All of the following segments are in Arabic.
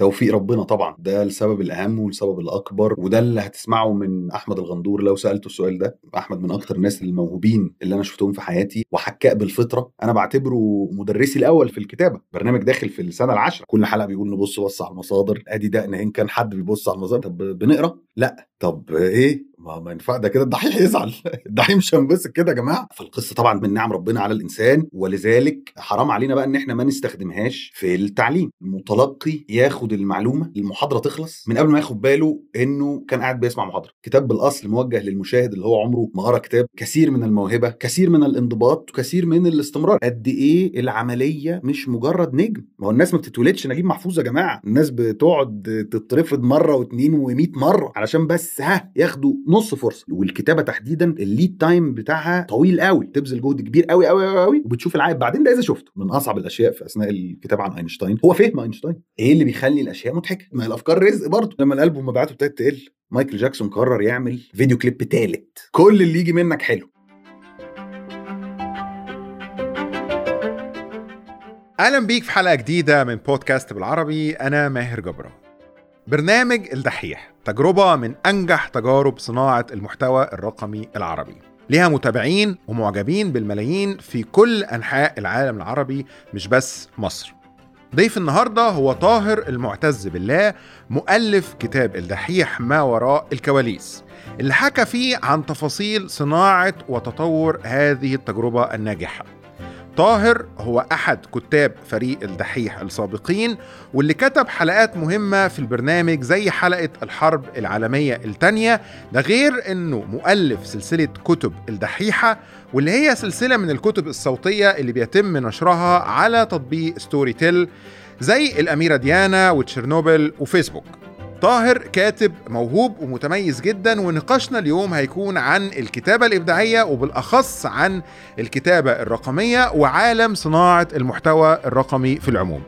توفيق ربنا طبعا. ده السبب الأهم والسبب الأكبر وده اللي هتسمعه من أحمد الغندور لو سألته السؤال ده. أحمد من أكتر الناس الموهوبين اللي أنا شفتهم في حياتي وحكاء بالفطرة. أنا بعتبره مدرسي الأول في الكتابة برنامج داخل في السنة العاشرة. كل حلقة بيقول نبص بص على المصادر. أدي دقن إن كان حد بيبص على المصادر. طب بنقرأ؟ لأ. طب إيه؟ ما ما ينفع ده كده الدحيح يزعل. الدحيح مش هنبسط كده يا جماعة. فالقصة طبعا من نعم ربنا على الإنسان ولذلك حرام علينا بقى إن إحنا ما نستخدمهاش في التعليم. المتلقي ياخد المعلومة المحاضرة تخلص من قبل ما ياخد باله إنه كان قاعد بيسمع محاضرة. كتاب بالأصل موجه للمشاهد اللي هو عمره ما قرأ كتاب. كثير من الموهبة كثير من الانضباط وكثير من الاستمرار. قد إيه العملية مش مجرد نجم؟ ما هو الناس ما بتتولدش نجيب محفوظ يا جماعة. الناس بتقعد تترفض مرة واثنين و100 مرة علشان بس ها ياخدوا نص فرصة. والكتابة تحديدا ال lead time بتاعها طويل قوي تبذل جهد كبير قوي قوي قوي, قوي وبتشوف العائد بعدين ده إذا شفته. من أصعب الأشياء في أثناء الكتابة عن أينشتاين. هو فهم أينشتاين. إيه اللي بيخلي الأشياء مضحكة؟ ما الأفكار رزق برضه. لما الألبوم مبيعاته ابتدت تقل مايكل جاكسون قرر يعمل فيديو كليب تالت. كل اللي يجي منك حلو. أهلا بيك في حلقة جديدة من بودكاست بالعربي. أنا ماهر جبره برنامج الدحيح تجربة من أنجح تجارب صناعة المحتوى الرقمي العربي. ليها متابعين ومعجبين بالملايين في كل أنحاء العالم العربي مش بس مصر. ضيف النهارده هو طاهر المعتز بالله مؤلف كتاب الدحيح ما وراء الكواليس اللي حكى فيه عن تفاصيل صناعة وتطور هذه التجربة الناجحة. طاهر هو أحد كتاب فريق الدحيح السابقين واللي كتب حلقات مهمة في البرنامج زي حلقة الحرب العالمية الثانية ده غير أنه مؤلف سلسلة كتب الدحيحة واللي هي سلسلة من الكتب الصوتية اللي بيتم نشرها على تطبيق ستوري تيل زي الأميرة ديانا وتشيرنوبل وفيسبوك. طاهر كاتب موهوب ومتميز جدا ونقاشنا اليوم هيكون عن الكتابة الإبداعية وبالأخص عن الكتابة الرقمية وعالم صناعة المحتوى الرقمي في العموم.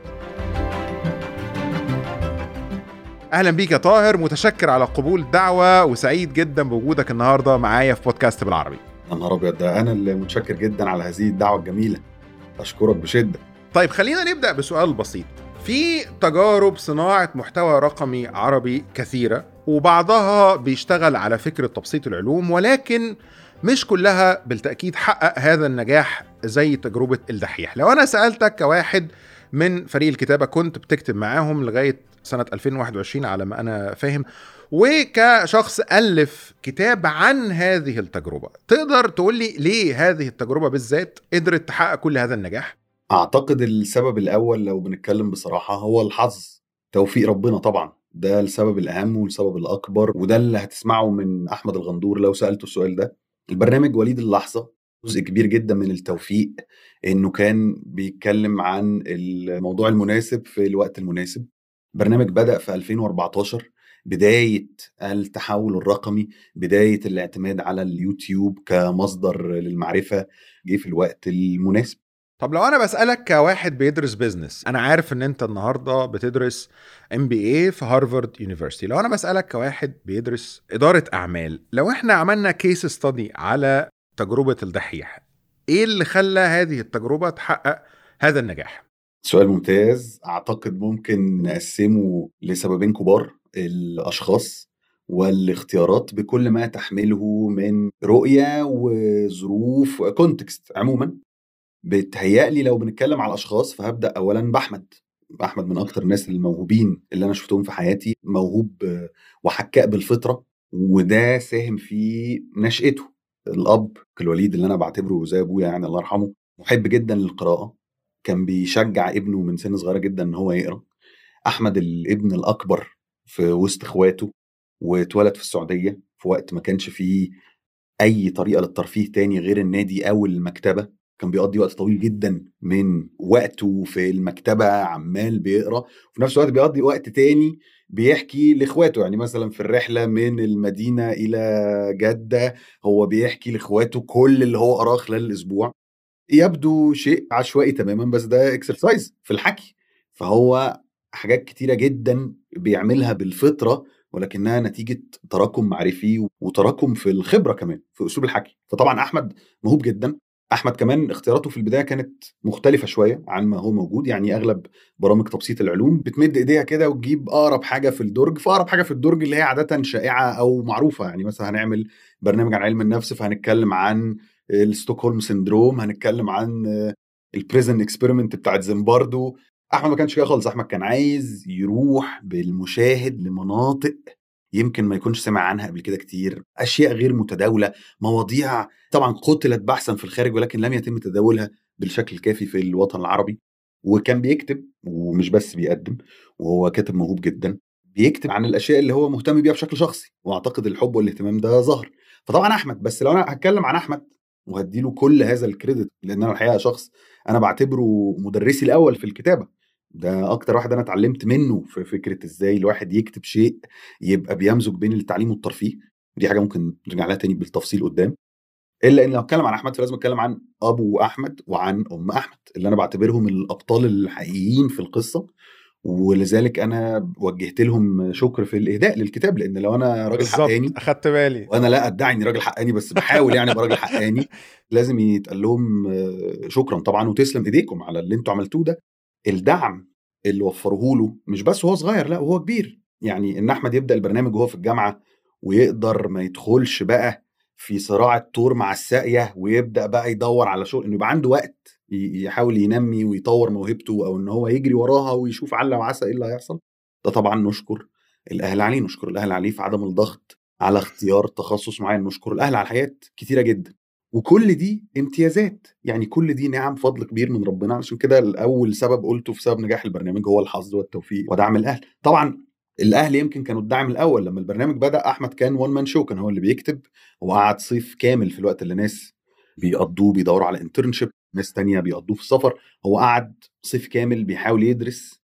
أهلا بيك يا طاهر متشكر على قبول الدعوة وسعيد جدا بوجودك النهارده معايا في بودكاست بالعربي. يا نهار ابيض ده أنا اللي متشكر جدا على هذه الدعوة الجميلة. أشكرك بشدة. طيب خلينا نبدأ بسؤال بسيط. في تجارب صناعة محتوى رقمي عربي كثيرة وبعضها بيشتغل على فكرة تبسيط العلوم ولكن مش كلها بالتأكيد حقق هذا النجاح زي تجربة الدحيح لو أنا سألتك كواحد من فريق الكتابة كنت بتكتب معاهم لغاية سنة 2021 على ما أنا فاهم وكشخص ألف كتاب عن هذه التجربة تقدر تقول لي ليه هذه التجربة بالذات قدرت تحقق كل هذا النجاح؟ أعتقد السبب الأول لو بنتكلم بصراحة هو الحظ توفيق ربنا طبعا ده السبب الأهم والسبب الأكبر وده اللي هتسمعه من أحمد الغندور لو سألته السؤال ده. البرنامج وليد اللحظة جزء كبير جدا من التوفيق إنه كان بيتكلم عن الموضوع المناسب في الوقت المناسب. برنامج بدأ في 2014 بداية التحول الرقمي بداية الاعتماد على اليوتيوب كمصدر للمعرفة جه في الوقت المناسب. طب لو أنا بسألك كواحد بيدرس business أنا عارف إن أنت النهارده بتدرس MBA في هارفارد University. لو أنا بسألك كواحد بيدرس إدارة أعمال لو إحنا عملنا case study على تجربة الدحيح إيه اللي خلى هذه التجربة تحقق هذا النجاح؟ سؤال ممتاز. أعتقد ممكن نقسمه لسببين كبار. الأشخاص والاختيارات بكل ما تحمله من رؤية وظروف وكونتكست عموما. بتهيألي لو بنتكلم على الأشخاص فهبدأ اولا بأحمد. احمد من أكتر الناس الموهوبين اللي أنا شفتهم في حياتي موهوب وحكاء بالفطرة وده ساهم في نشأته. الأب الوليد اللي أنا بعتبره زي أبويا يعني الله يرحمه محب جدا للقراءة. كان بيشجع ابنه من سن صغيرة جدا إن هو يقرأ. أحمد الابن الأكبر في وسط إخواته واتولد في السعودية في وقت ما كانش فيه أي طريقة للترفيه تاني غير النادي أو المكتبة. كان بيقضي وقت طويل جدا من وقته في المكتبة عمال بيقرأ وفي نفس الوقت بيقضي وقت تاني بيحكي لإخواته. يعني مثلا في الرحلة من المدينة إلى جدة هو بيحكي لإخواته كل اللي هو قراه خلال الأسبوع. يبدو شيء عشوائي تماما بس ده اكسرسايز في الحكي. فهو حاجات كتيرة جدا بيعملها بالفطرة ولكنها نتيجة تراكم معرفي وتراكم في الخبرة كمان في أسلوب الحكي. فطبعا أحمد موهوب جدا. أحمد كمان اختياراته في البداية كانت مختلفة شوية عن ما هو موجود. يعني أغلب برامج تبسيط العلوم بتمد إيديها كده وتجيب أقرب حاجة في الدرج فأقرب حاجة في الدرج اللي هي عادة شائعة أو معروفة. يعني مثلا هنعمل برنامج عن علم النفس فهنتكلم عن ال Stockholm syndrome هنتكلم عن ال prison experiment بتاعت زمباردو أحمد ما كانش كده خالص. أحمد كان عايز يروح بالمشاهد لمناطق يمكن ما يكونش سمع عنها قبل كده كتير أشياء غير متداولة مواضيع طبعا قتلت بحثا في الخارج ولكن لم يتم تداولها بالشكل الكافي في الوطن العربي. وكان بيكتب ومش بس بيقدم وهو كاتب موهوب جدا بيكتب عن الأشياء اللي هو مهتم بيها بشكل شخصي وأعتقد الحب والاهتمام ده ظهر. فطبعا أحمد بس لو أنا هتكلم عن أحمد وهديله كل هذا الكريدت لأن أنا الحقيقة شخص أنا بعتبره مدرسي الأول في الكتابة. ده أكتر واحد أنا اتعلمت منه في فكرة إزاي الواحد يكتب شيء يبقى بيمزج بين التعليم والترفيه دي حاجة ممكن نرجع لها تاني بالتفصيل قدام. إلا إن لو أتكلم عن أحمد فلازم أتكلم عن أبو أحمد وعن أم أحمد اللي أنا بعتبرهم الأبطال الحقيقيين في القصة ولذلك أنا وجهت لهم شكر في الإهداء للكتاب لأن لو أنا راجل حقاني أخدت بالي. وأنا لا أدعي إني راجل حقاني بس بحاول يعني أبقى راجل حقاني لازم يتقال لهم شكرا طبعا وتسلم إيديكم على اللي أنتوا عملتوه ده. الدعم اللي وفروه له مش بس وهو صغير لا وهو كبير. يعني إن أحمد يبدأ البرنامج وهو في الجامعة ويقدر ما يدخلش بقى في صراع الطور مع الساقية ويبدأ بقى يدور على شغل إنه يبقى عنده وقت يحاول ينمي ويطور موهبته أو إن هو يجري وراها ويشوف عل وعسى إيه اللي هيحصل. ده طبعا نشكر الأهل عليه نشكر الأهل عليه في عدم الضغط على اختيار تخصص معين نشكر الأهل على حاجات كتيرة جدا. وكل دي امتيازات. يعني كل دي نعم فضل كبير من ربنا عشان كده الأول سبب قلته في سبب نجاح البرنامج هو الحظ والتوفيق ودعم الأهل. طبعا الأهل يمكن كانوا الدعم الأول لما البرنامج بدأ أحمد كان one man show كان هو اللي بيكتب وقعد صيف كامل في الوقت اللي ناس بيقضوه بيدوروا على internship ناس تانية بيقضوه في السفر. هو قعد صيف كامل بيحاول يدرس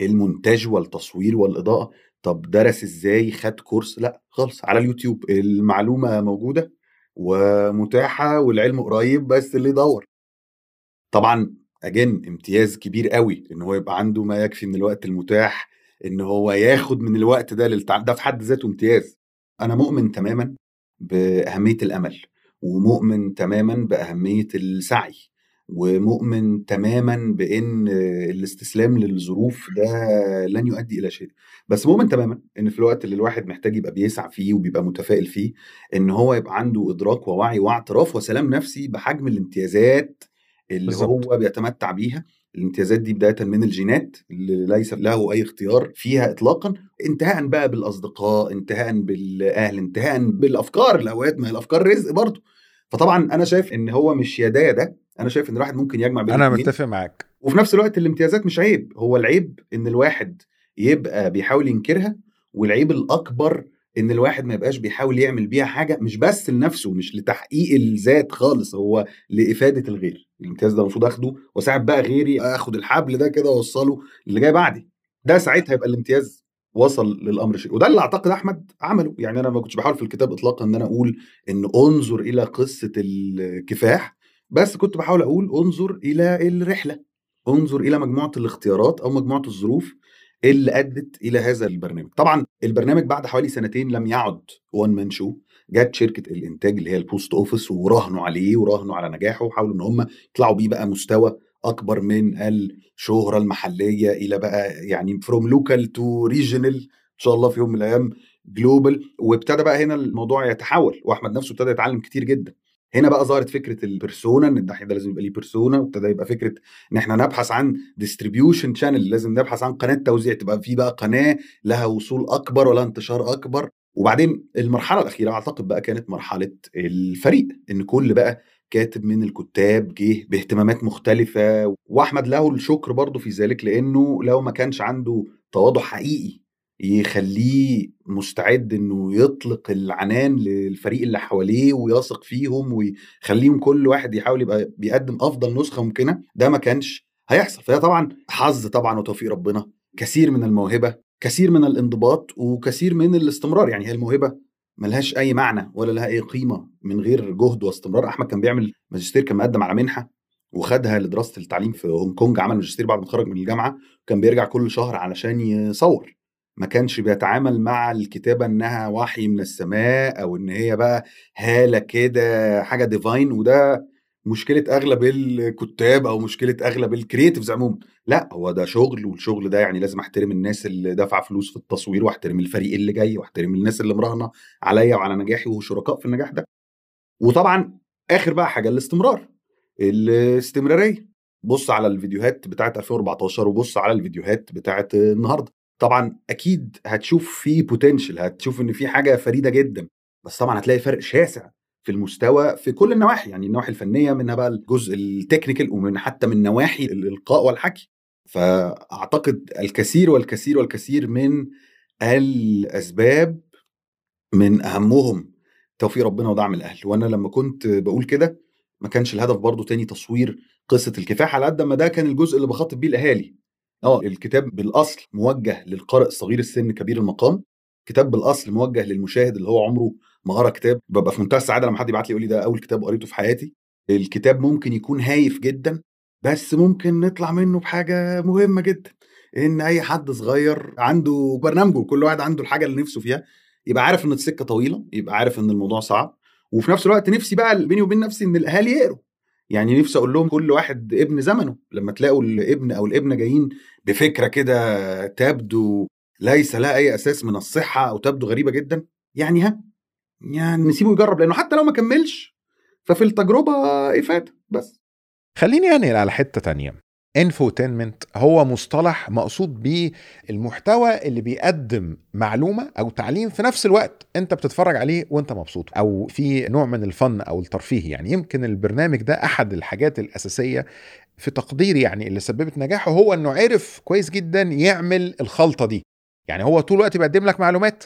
المونتاج والتصوير والإضاءة. طب درس إزاي؟ خد كورس؟ لأ خالص على اليوتيوب. المعلومة موجودة. ومتاحة والعلم قريب بس اللي يدور. طبعا again امتياز كبير قوي إن هو يبقى عنده ما يكفي من الوقت المتاح إن هو ياخد من الوقت ده للتعلم ده في حد ذاته امتياز. أنا مؤمن تماما بأهمية الأمل ومؤمن تماما بأهمية السعي. ومؤمن تماما بإن الاستسلام للظروف ده لن يؤدي إلى شيء. بس مؤمن تماما إن في الوقت اللي الواحد محتاج يبقى بيسعى فيه وبيبقى متفائل فيه إن هو يبقى عنده إدراك ووعي واعتراف وسلام نفسي بحجم الامتيازات اللي بالزبط. هو بيتمتع بيها. الامتيازات دي بداية من الجينات اللي ليس له أي اختيار فيها اطلاقا انتهاء بقى بالأصدقاء انتهاء بالأهل انتهاء بالأفكار الاوقات ما الأفكار رزق برضه. فطبعا أنا شايف إن هو مش يا ده يا ده أنا شايف إن الواحد ممكن يجمع بين أنا متفق معاك. وفي نفس الوقت الامتيازات مش عيب هو العيب إن الواحد يبقى بيحاول ينكرها والعيب الأكبر إن الواحد ما يبقاش بيحاول يعمل بيها حاجة مش بس لنفسه مش لتحقيق الذات خالص هو لإفادة الغير. الامتياز ده المفروض آخده واساعد بقى غيري آخد الحبل ده كده واوصله اللي جاي بعدي. ده ساعتها يبقى الامتياز وصل للأمر شيء. وده اللي أعتقد أحمد عمله. يعني أنا ما كنتش بحاول في الكتاب اطلاقا إن أنا أقول إن انظر إلى قصة الكفاح. بس كنت بحاول أقول انظر إلى الرحلة انظر إلى مجموعة الاختيارات أو مجموعة الظروف اللي أدت إلى هذا البرنامج. طبعا البرنامج بعد حوالي سنتين لم يعد one man show جت شركة الإنتاج اللي هي ال Post Office وراهنوا عليه وراهنوا على نجاحه وحاولوا إن هم يطلعوا بيه بقى مستوى أكبر من الشهرة المحلية إلى بقى يعني from local to regional إن شاء الله في يوم من الأيام global وابتدى بقى هنا الموضوع يتحول وأحمد نفسه ابتدى يتعلم كتير جدا. هنا بقى ظهرت فكرة ال persona إن الدحيح ده لازم يبقى ليه persona وابتدى يبقى فكرة إن إحنا نبحث عن distribution channel لازم نبحث عن قناة توزيع تبقى في بقى قناة لها وصول أكبر ولا انتشار أكبر. وبعدين المرحلة الأخيرة أعتقد بقى كانت مرحلة الفريق إن كل بقى كاتب من الكتاب جه باهتمامات مختلفة. وأحمد له الشكر برضه في ذلك لأنه لو ما كانش عنده تواضع حقيقي يخليه مستعد إنه يطلق العنان للفريق اللي حواليه ويثق فيهم ويخليهم كل واحد يحاول يبقى بيقدم أفضل نسخة ممكنة. ده ما كانش هيحصل. فهي طبعا حظ طبعا وتوفيق ربنا. كثير من الموهبة كثير من الانضباط وكثير من الاستمرار. يعني هي الموهبة ملهاش أي معنى ولا لها أي قيمة من غير جهد واستمرار. أحمد كان بيعمل ماجستير كان مقدم على منحة وخدها لدراسة التعليم في هونج كونج. عمل ماجستير بعد ما اتخرج من الجامعة. كان بيرجع كل شهر علشان يصور. ما كانش بيتعامل مع الكتابة إنها وحي من السماء أو إن هي بقى هالة كده حاجة divine وده مشكلة أغلب الكتاب أو مشكلة أغلب ال creatives عموما. لأ هو ده شغل والشغل ده يعني لازم أحترم الناس اللي دافعة فلوس في التصوير وأحترم الفريق اللي جاي وأحترم الناس اللي مراهنة عليا وعلى نجاحي وشركاء في النجاح ده. وطبعا آخر بقى حاجة الاستمرار. الاستمرارية. بص على الفيديوهات بتاعت 2014 وبص على الفيديوهات بتاعت النهارده. طبعا أكيد هتشوف في potential هتشوف إن في حاجة فريدة جدا بس طبعا هتلاقي فرق شاسع في المستوى في كل النواحي يعني النواحي الفنية منها بقى الجزء ال technical ومن حتى من نواحي الإلقاء والحكي. فأعتقد الكثير والكثير والكثير من الأسباب من أهمهم توفيق ربنا ودعم الأهل. وأنا لما كنت بقول كده ما كانش الهدف برضو تاني تصوير قصة الكفاح على قد ما ده كان الجزء اللي بخاطب بيه الأهالي. آه. الكتاب بالأصل موجه للقارئ صغير السن كبير المقام. كتاب بالأصل موجه للمشاهد اللي هو عمره ما قرا كتاب. ببقى في منتهى السعادة لما حد يبعت لي يقول لي ده أول كتاب قريته في حياتي. الكتاب ممكن يكون هايف جدا بس ممكن نطلع منه بحاجة مهمة جدا. إن أي حد صغير عنده برنامجه كل واحد عنده الحاجة اللي نفسه فيها يبقى عارف إن السكة طويلة يبقى عارف إن الموضوع صعب. وفي نفس الوقت نفسي بقى بيني وبين نفسي إن الأهالي يقروا. يعني نفسي أقول لهم كل واحد ابن زمنه لما تلاقوا الابن أو الابنة جايين بفكرة كده تبدو ليس لها أي أساس من الصحة أو تبدو غريبة جدا يعني ها يعني نسيبه يجرب لأنه حتى لو ما كملش ففي التجربة إفادة بس. خليني أنقل على حتة تانية. infotainment هو مصطلح مقصود بيه المحتوى اللي بيقدم معلومة أو تعليم في نفس الوقت أنت بتتفرج عليه وأنت مبسوط أو في نوع من الفن أو الترفيه. يعني يمكن البرنامج ده أحد الحاجات الأساسية في تقديري يعني اللي سببت نجاحه هو إنه عرف كويس جدا يعمل الخلطة دي. يعني هو طول الوقت بيقدم لك معلومات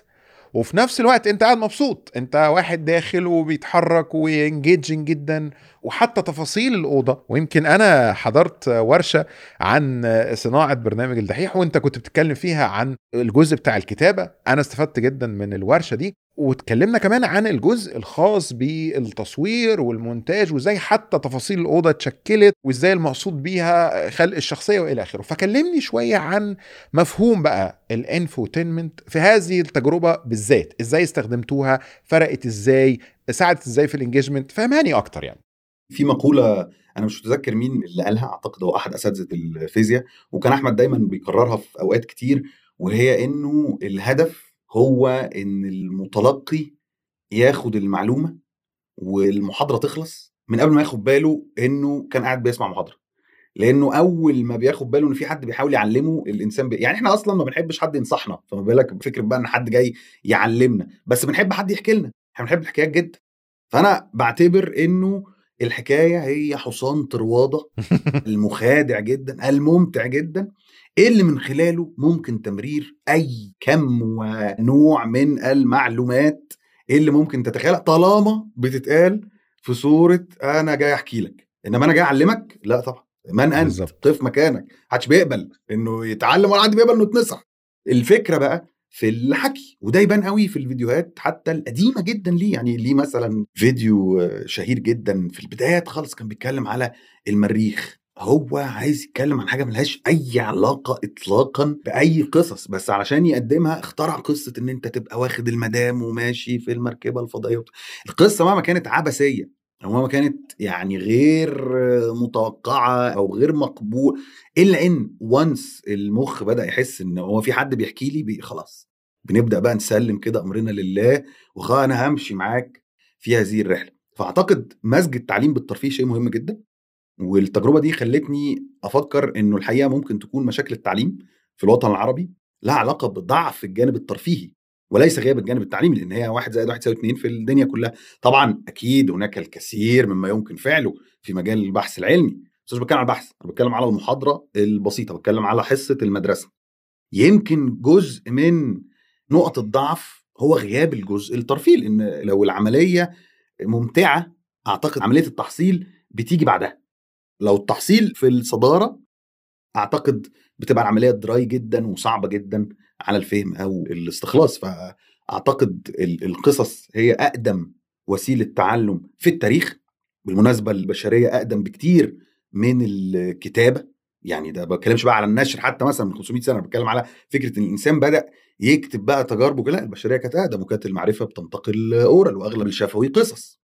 وفي نفس الوقت انت قاعد مبسوط. انت واحد داخل وبيتحرك و engaging جدا وحتى تفاصيل الأوضة. ويمكن أنا حضرت ورشة عن صناعة برنامج الدحيح وانت كنت بتتكلم فيها عن الجزء بتاع الكتابة. أنا استفدت جدا من الورشة دي. واتكلمنا كمان عن الجزء الخاص بالتصوير والمونتاج وإزاي حتى تفاصيل الأوضة اتشكلت وإزاي المقصود بيها خلق الشخصية وإلى آخره. فكلمني شوية عن مفهوم بقى الإنفوتينمنت في هذه التجربة بالذات إزاي استخدمتوها فرقت إزاي ساعدت إزاي في الإنجيجمنت؟ فهماني أكتر يعني. في مقولة أنا مش متذكر مين اللي قالها أعتقد هو أحد أساتذة الفيزياء وكان أحمد دايما بيكررها في أوقات كتير وهي إنه الهدف هو إن المتلقي ياخد المعلومة والمحاضرة تخلص من قبل ما ياخد باله إنه كان قاعد بيسمع محاضرة. لأنه أول ما بياخد باله إن في حد بيحاول يعلمه الإنسان بي... يعني إحنا أصلا ما بنحبش حد ينصحنا فما بالك بفكرة بقى إن حد جاي يعلمنا بس بنحب حد يحكي لنا إحنا بنحب الحكايات جدا. فأنا بعتبر إنه الحكاية هي حصان طرواده المخادع جدا الممتع جدا. اللي من خلاله ممكن تمرير أي كم ونوع من المعلومات اللي ممكن تتخيلها طالما بتتقال في صورة أنا جاي أحكي لك؟ إنما أنا جاي أعلمك؟ لا طبعا. من أنت. قف مكانك. محدش بيقبل إنه يتعلم ولا حد بيقبل إنه يتنصح الفكرة بقى في الحكي وده يبان قوي في الفيديوهات حتى القديمة جدا ليه. يعني ليه مثلا فيديو شهير جدا في البدايات خالص كان بيتكلم على المريخ. هو عايز يتكلم عن حاجة ملهاش أي علاقة اطلاقا بأي قصص بس علشان يقدمها اخترع قصة إن أنت تبقى واخد المدام وماشي في المركبة الفضائية. القصة مهما كانت عبثية أو مهما كانت يعني غير متوقعة أو غير مقبول إلا إن وانس المخ بدأ يحس إن هو في حد بيحكي لي خلاص. بنبدأ بقى نسلم كده أمرنا لله وخلاص أنا همشي معاك في هذه الرحلة. فأعتقد مزج التعليم بالترفيه شيء مهم جدا. والتجربة دي خلتني أفكر إنه الحقيقة ممكن تكون مشاكل التعليم في الوطن العربي لها علاقة بضعف الجانب الترفيهي وليس غياب الجانب التعليمي لأن هي واحد زائد واحد يساوي اتنين في الدنيا كلها. طبعا أكيد هناك الكثير مما يمكن فعله في مجال البحث العلمي. بس مش بتكلم على البحث أنا بتكلم على المحاضرة البسيطة بتكلم على حصة المدرسة. يمكن جزء من نقط الضعف هو غياب الجزء الترفيهي لأن لو العملية ممتعة أعتقد عملية التحصيل بتيجي بعدها. لو التحصيل في الصدارة أعتقد بتبقى العملية دراي جدا وصعبة جدا على الفهم أو الاستخلاص. فأعتقد ال- القصص هي أقدم وسيلة تعلم في التاريخ. بالمناسبة البشرية أقدم بكتير من الكتابة. يعني ده بتكلمش بقى على النشر حتى مثلا من 500 سنة بتكلم على فكرة إن الإنسان بدأ يكتب بقى تجاربه. لا البشرية كانت أقدم وكانت المعرفة بتنتقل أورال وأغلب الشفوي قصص.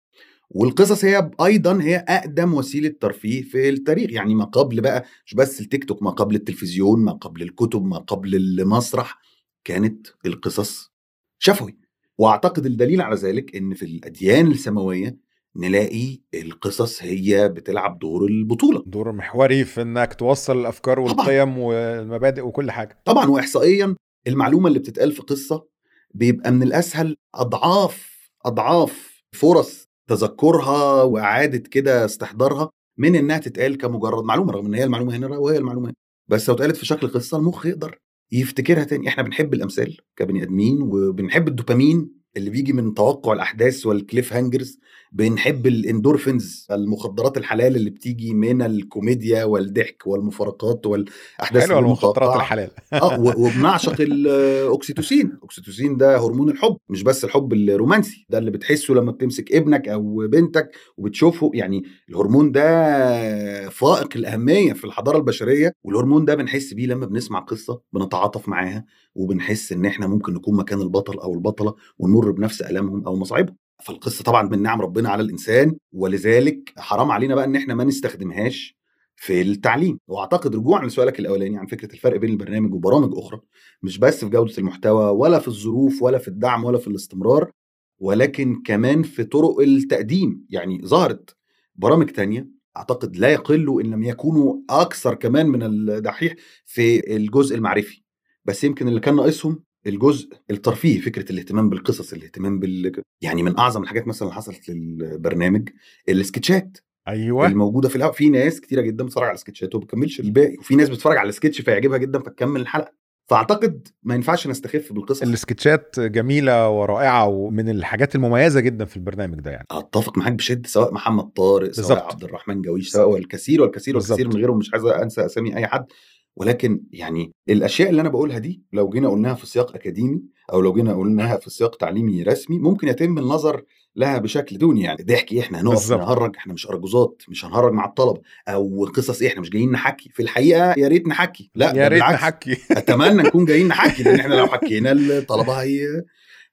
والقصص هي أيضا هي أقدم وسيلة ترفيه في التاريخ. يعني ما قبل بقى مش بس التيك توك ما قبل التلفزيون ما قبل الكتب ما قبل المسرح كانت القصص شفوي. وأعتقد الدليل على ذلك إن في الأديان السماوية نلاقي القصص هي بتلعب دور البطولة. دور محوري في إنك توصل الأفكار والقيم والمبادئ وكل حاجة. طبعا واحصائيا المعلومة اللي بتتقال في قصة بيبقى من الأسهل أضعاف أضعاف فرص تذكرها وإعادة كده استحضارها من إنها تتقال كمجرد معلومة رغم إن هي المعلومة هنا وهي المعلومة هنا. بس لو اتقالت في شكل قصة المخ يقدر يفتكرها تاني. إحنا بنحب الأمثال كبني آدمين وبنحب الدوبامين. اللي بيجي من توقع الأحداث وال cliffhangers بنحب الاندورفينز المخدرات الحلال اللي بتيجي من الكوميديا والضحك والمفارقات والأحداث حلوة المخدرات الحلال. آه وبنعشق الاكسيتوسين الاكسيتوسين ده هرمون الحب مش بس الحب الرومانسي ده اللي بتحسه لما بتمسك ابنك أو بنتك وبتشوفه. يعني الهرمون ده فائق الأهمية في الحضارة البشرية والهرمون ده بنحس بيه لما بنسمع قصة بنتعاطف معاها. وبنحس إن إحنا ممكن نكون مكان البطل أو البطلة ونمر بنفس الامهم أو مصاعبهم فالقصة طبعا من نعم ربنا على الإنسان ولذلك حرام علينا بقى إن إحنا ما نستخدمهاش في التعليم. وأعتقد رجوعا لسؤالك الأولاني عن فكرة الفرق بين البرنامج وبرامج أخرى مش بس في جودة المحتوى ولا في الظروف ولا في الدعم ولا في الاستمرار ولكن كمان في طرق التقديم. يعني ظهرت برامج تانية أعتقد لا يقل إن لم يكونوا أكثر كمان من الدحيح في الجزء المعرفي. بس يمكن اللي كان ناقصهم الجزء الترفيهي فكرة الاهتمام بالقصص الاهتمام بال يعني من أعظم الحاجات مثلا اللي حصلت للبرنامج السكتشات أيوه الموجوده في الأول. في ناس كتيرة جدا بتتفرج على السكتشات وما بتكملش الباقي وفي ناس بتتفرج على السكتش فيعجبها جدا فتكمل الحلقة فأعتقد ما ينفعش نستخف بالقصص السكتشات جميلة ورائعة ومن الحاجات المميزة جدا في البرنامج ده يعني أتفق معاك بشدة سواء محمد طارق. سواء عبد الرحمن جويش سواء الكثير والكثير والكثير بالظبط. من غيرهم مش عايز أنسى أسامي أي حد ولكن يعني الأشياء اللي أنا بقولها دي لو جينا قلناها في سياق أكاديمي أو لو جينا قلناها في سياق تعليمي رسمي ممكن يتم النظر لها بشكل دوني يعني. ضحك إيه إحنا هنقف. نهرج إحنا مش أرجوزات مش هنهرج مع الطلبة. أو قصص إيه إحنا مش جايين نحكي. في الحقيقة يا ريت نحكي. لا يا ريت. نحكي. أتمنى نكون جايين نحكي لأن إحنا لو حكينا الطلبة هي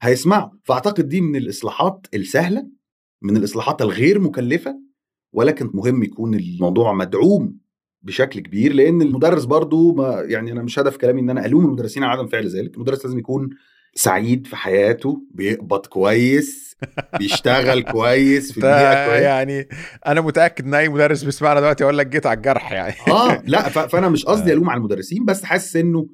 هيسمعوا. فأعتقد دي من الإصلاحات السهلة من الإصلاحات الغير مكلفة ولكن مهم يكون الموضوع مدعوم بشكل كبير لأن المدرس برضو ما يعني أنا مش هدف كلامي إن أنا ألوم المدرسين على عدم فعل ذلك المدرس لازم يكون سعيد في حياته بيقبض كويس بيشتغل كويس في البيئه ده كويس. يعني أنا متأكد إن أي مدرس بيسمعنا دلوقتي يقول لك جيت على الجرح يعني. آه لأ فأنا مش قصدي ألوم على المدرسين بس حاسس إنه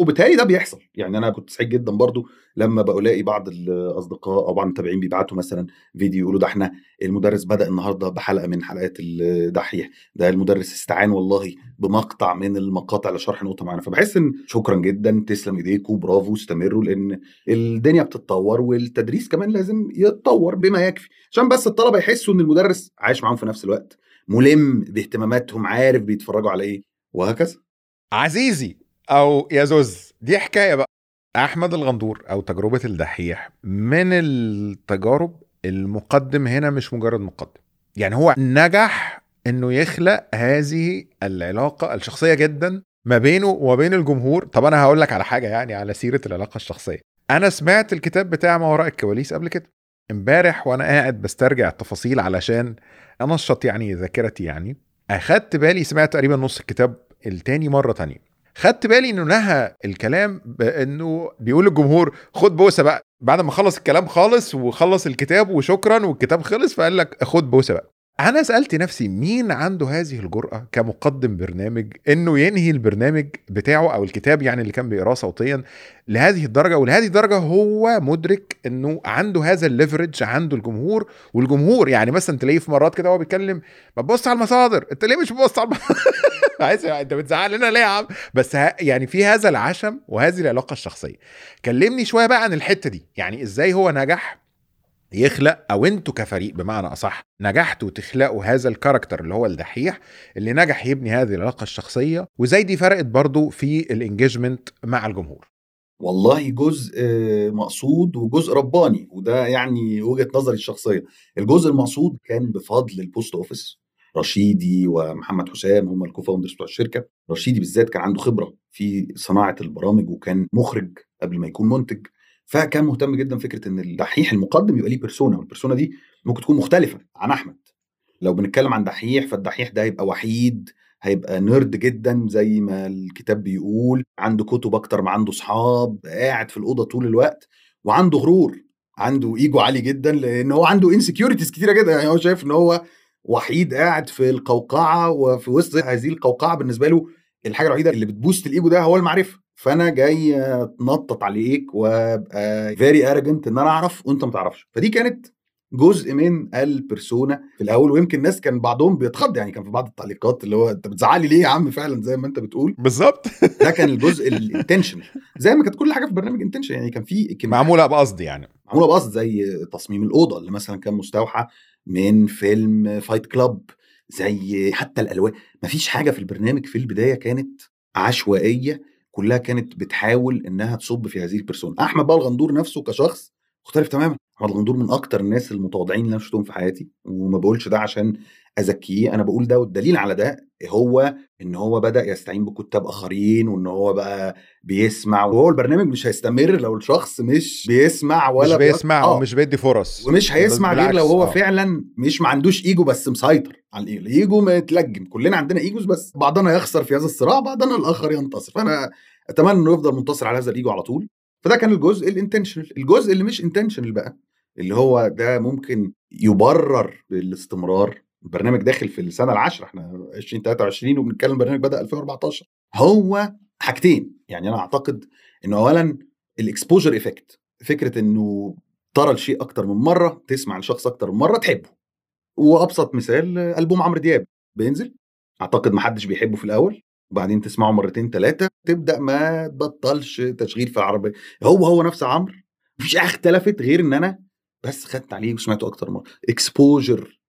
وبالتالي ده بيحصل. يعني أنا كنت سعيد جدا برضو لما بلاقي بعض الأصدقاء أو بعض المتابعين بيبعتوا مثلا فيديو يقولوا ده إحنا المدرس بدأ النهارده بحلقة من حلقات الدحيح ده المدرس استعان والله بمقطع من المقاطع لشرح نقطة معينة. فبحس إن شكرا جدا تسلم ايديكم برافو استمروا لأن الدنيا بتتطور والتدريس كمان لازم يتطور بما يكفي. عشان بس الطلبة يحسوا إن المدرس عايش معاهم في نفس الوقت ملم باهتماماتهم عارف بيتفرجوا على إيه وهكذا. عزيزي أو يا زوز دي حكاية بقى. أحمد الغندور أو تجربة الدحيح من التجارب المقدم هنا مش مجرد مقدم. يعني هو نجح إنه يخلق هذه العلاقة الشخصية جدا ما بينه وما بين الجمهور. طب أنا هقول لك على حاجة يعني على سيرة العلاقة الشخصية. أنا سمعت الكتاب بتاع ما وراء الكواليس قبل كده. إمبارح وأنا قاعد بسترجع التفاصيل علشان أنشط يعني ذاكرتي يعني أخدت بالي سمعت تقريبا نص الكتاب التاني مرة تانية. خدت بالي إنه نهى الكلام بإنه بيقول للجمهور خد بوسة بقى. بعد ما خلص الكلام خالص وخلص الكتاب وشكرا والكتاب خلص فقال لك خد بوسة بقى. أنا سألت نفسي مين عنده هذه الجرأة كمقدم برنامج إنه ينهي البرنامج بتاعه أو الكتاب يعني اللي كان بيقراه صوتيا لهذه الدرجة؟ ولهذه الدرجة هو مدرك إنه عنده هذا ال leverage عنده الجمهور والجمهور يعني مثلا تلاقيه في مرات كده هو بيتكلم ما تبص على المصادر أنت ليه مش بتبص على عايز أنت بتزعل لنا ليه يا عم؟ بس يعني في هذا العشم وهذه العلاقة الشخصية. كلمني شوية بقى عن الحتة دي يعني إزاي هو نجح؟ يخلق أو أنتوا كفريق بمعنى أصح نجحتوا تخلقوا هذا ال character اللي هو الدحيح اللي نجح يبني هذه العلاقة الشخصية وزي دي فرقت برضو في ال engagement مع الجمهور. والله جزء آه، مقصود وجزء رباني وده يعني وجهة نظري الشخصية. الجزء المقصود كان بفضل ال Post Office رشيدي ومحمد حسام هم ال co-founders بتوع الشركة. رشيدي بالذات كان عنده خبرة في صناعة البرامج وكان مخرج قبل ما يكون منتج. فكان مهتم جدا فكرة إن الدحيح المقدم يبقى ليه persona وال persona دي ممكن تكون مختلفة عن أحمد. لو بنتكلم عن دحيح فالدحيح ده هيبقى وحيد هيبقى nerd جدا زي ما الكتاب بيقول عنده كتب أكتر ما عنده صحاب قاعد في الأوضة طول الوقت وعنده غرور عنده ايجو عالي جدا لأن هو عنده insecurities كتيرة جدا. يعني هو شايف إن هو وحيد قاعد في القوقعة وفي وسط هذه القوقعة بالنسبة له الحاجة الوحيدة اللي بت boost ال ego ده هو المعرفة. فأنا جاي أتنطط عليك وأبقى very arrogant إن أنا أعرف وأنت ما تعرفش. فدي كانت جزء من ال persona في الأول ويمكن الناس كان بعضهم بيتخض يعني كان في بعض التعليقات اللي هو أنت بتزعق لي ليه يا عم فعلا زي ما أنت بتقول؟ بالظبط. ده كان الجزء ال intentional زي ما كانت كل حاجة في البرنامج intentional يعني كان في معمولة بقصد يعني. معمولة بقصد زي تصميم الأوضة اللي مثلا كان مستوحى من فيلم Fight Club زي حتى الألوان. مفيش حاجة في البرنامج في البداية كانت عشوائية كلها كانت بتحاول إنها تصب في هذه ال persona أحمد بقى الغندور نفسه كشخص مختلف تماما. أحمد الغندور من أكتر الناس المتواضعين اللي أنا شفتهم في حياتي وما بقولش ده عشان أزكيه أنا بقول ده والدليل على ده هو إن هو بدأ يستعين بكتاب آخرين وإن هو بقى بيسمع وهو البرنامج مش هيستمر لو الشخص مش بيسمع ولا مش بيسمع آه. ومش بيدي فرص. ومش هيسمع غير لو هو آه. فعلا مش ما عندوش إيجو بس مسيطر على الإيجو. الإيجو متلجم كلنا عندنا egos بس بعضنا يخسر في هذا الصراع بعضنا الآخر ينتصر. فأنا أتمنى إنه يفضل منتصر على هذا الإيجو على طول. فده كان الجزء ال intentional الجزء اللي مش intentional بقى اللي هو ده ممكن يبرر بالاستمرار البرنامج داخل في السنة العاشرة إحنا 2023 وبنتكلم البرنامج بدأ 2014 هو حاجتين يعني أنا أعتقد إنه اولا ال exposure effect فكرة إنه ترى الشيء أكتر من مرة تسمع الشخص أكتر من مرة تحبه. وأبسط مثال ألبوم عمرو دياب بينزل. أعتقد ما حدش بيحبه في الأول وبعدين تسمعه مرتين ثلاثة تبدأ ما تبطلش تشغيل في العربية. هو هو نفس عمرو. مفيش حاجة اختلفت غير إن أنا بس خدت عليه وسمعته أكتر مرة. exposure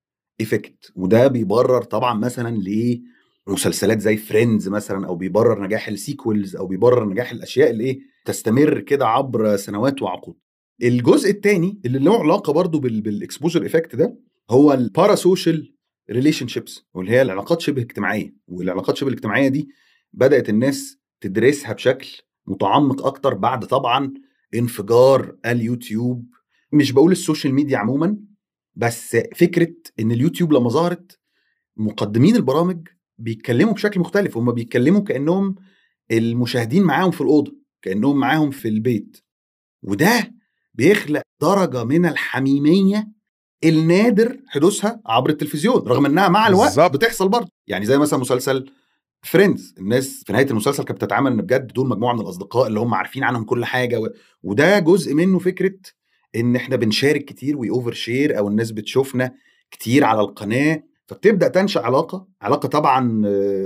effect وده بيبرر طبعا مثلا ليه مسلسلات زي Friends مثلا أو بيبرر نجاح ال sequels أو بيبرر نجاح الأشياء اللي إيه تستمر كده عبر سنوات وعقود. الجزء الثاني اللي له علاقة برضو بال exposure effect ده هو ال parasocial relationships واللي هي العلاقات شبه اجتماعية. والعلاقات شبه الاجتماعية دي بدأت الناس تدرسها بشكل متعمق أكتر بعد طبعا انفجار اليوتيوب مش بقول ال social media عموما بس فكرة إن اليوتيوب لما ظهرت مقدمين البرامج بيتكلموا بشكل مختلف. هم بيتكلموا كأنهم المشاهدين معاهم في الأوضة كأنهم معاهم في البيت. وده بيخلق درجة من الحميمية النادر حدوثها عبر التلفزيون رغم إنها مع الوقت بالظبط. بتحصل برضه. يعني زي مثلا مسلسل Friends الناس في نهاية المسلسل كانت بتتعامل إن بجد دول مجموعة من الأصدقاء اللي هم عارفين عنهم كل حاجة و... وده جزء منه فكرة إن إحنا بنشارك كتير we overshare أو الناس بتشوفنا كتير على القناة فبتبدأ تنشأ علاقة علاقة طبعا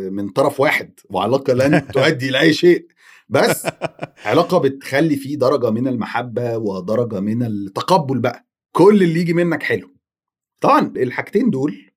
من طرف واحد وعلاقة لن تؤدي لأي شيء. بس علاقة بتخلي فيه درجة من المحبة ودرجة من التقبل بقى. كل اللي يجي منك حلو. طبعا الحاجتين دول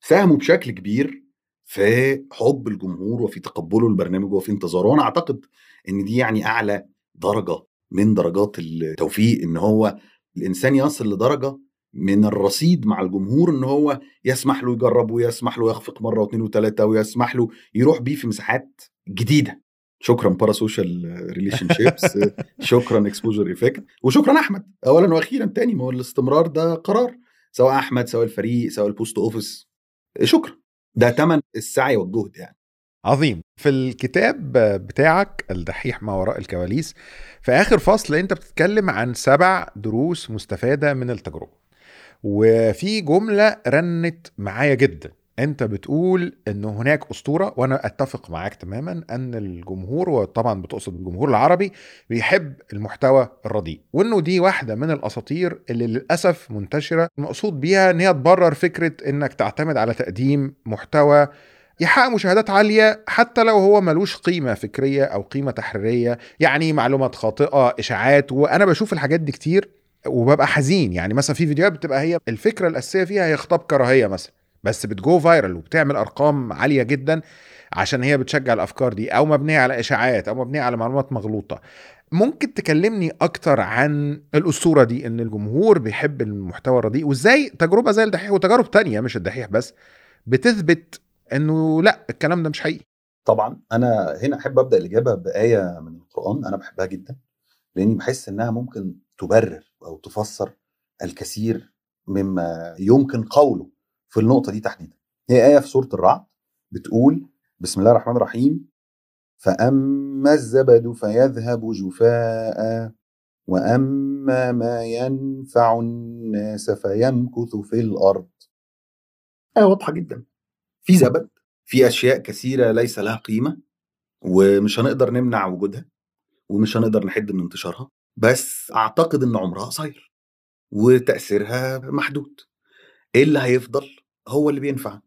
ساهموا بشكل كبير في حب الجمهور وفي تقبله البرنامج وفي انتظاره وأنا أعتقد إن دي يعني أعلى درجة من درجات التوفيق إن هو الإنسان يصل لدرجة من الرصيد مع الجمهور إن هو يسمح له يجرب ويسمح له يخفق مرة واثنين وثلاثه ويسمح له يروح بيه في مساحات جديدة. شكرا parasocial relationships شكرا exposure effect وشكرا أحمد. اولا وأخيرا تاني ما هو الاستمرار ده قرار سواء أحمد سواء الفريق سواء ال Post Office شكرا. ده ثمن السعي والجهد يعني. عظيم. في الكتاب بتاعك الدحيح ما وراء الكواليس في آخر فصل أنت بتتكلم عن سبع دروس مستفادة من التجربة. وفي جملة رنت معايا جدا. أنت بتقول إن هناك أسطورة وأنا أتفق معاك تماما أن الجمهور وطبعا بتقصد الجمهور العربي بيحب المحتوى الرديء. وإنه دي واحدة من الأساطير اللي للأسف منتشرة. المقصود بيها إن هي تبرر فكرة إنك تعتمد على تقديم محتوى يحقق مشاهدات عالية حتى لو هو ملوش قيمة فكرية أو قيمة تحريرية. يعني معلومات خاطئة إشاعات وأنا بشوف الحاجات دي كتير وببقى حزين. يعني مثلا في فيديوهات بتبقى هي الفكرة الأساسية فيها هي خطاب كراهية مثلا بس بتجو فايرال وبتعمل أرقام عالية جدا عشان هي بتشجع الأفكار دي أو مبنية على إشاعات أو مبنية على معلومات مغلوطة. ممكن تكلمني أكتر عن الأسطورة دي إن الجمهور بيحب المحتوى الرديء وإزاي تجربة زي الدحيح وتجارب تانية مش الدحيح بس بتثبت إنه لأ الكلام ده مش حقيقي. طبعا. أنا هنا أحب أبدأ الإجابة بآية من القرآن أنا بحبها جدا لأني بحس إنها ممكن تبرر أو تفسر الكثير مما يمكن قوله في النقطة دي تحديدا. هي آية في سورة الرعد بتقول بسم الله الرحمن الرحيم فأما الزبد فيذهب جفاء وأما ما ينفع الناس فيمكث في الأرض. آية واضحة جدا. في زبد في أشياء كثيرة ليس لها قيمة ومش هنقدر نمنع وجودها ومش هنقدر نحد من انتشارها بس أعتقد إن عمرها قصير وتأثيرها محدود. إيه اللي هيفضل؟ هو اللي بينفع.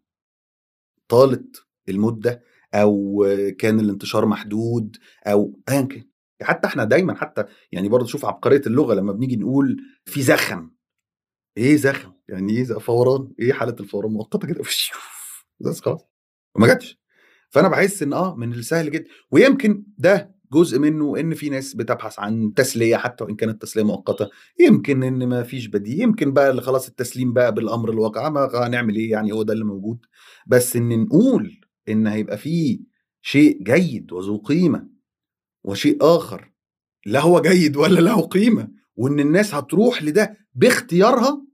طالت المدة أو كان الانتشار محدود أو أيا كان. حتى إحنا دايما حتى يعني برضه شوف عبقرية اللغة لما بنيجي نقول في زخم. إيه زخم؟ يعني إيه فوران؟ إيه حالة الفوران؟ مؤقتة كده. بس خلاص وما جاتش. فأنا بحس إن آه من السهل جدا. ويمكن ده جزء منه إن في ناس بتبحث عن تسلية حتى وإن كانت تسلية مؤقتة. يمكن إن ما فيش بديل. يمكن بقى اللي خلاص التسليم بقى بالأمر الواقع ما هنعمل إيه يعني؟ هو ده اللي موجود. بس إن نقول إن هيبقى فيه شيء جيد وذو قيمة وشيء آخر لا هو جيد ولا له قيمة وإن الناس هتروح لده باختيارها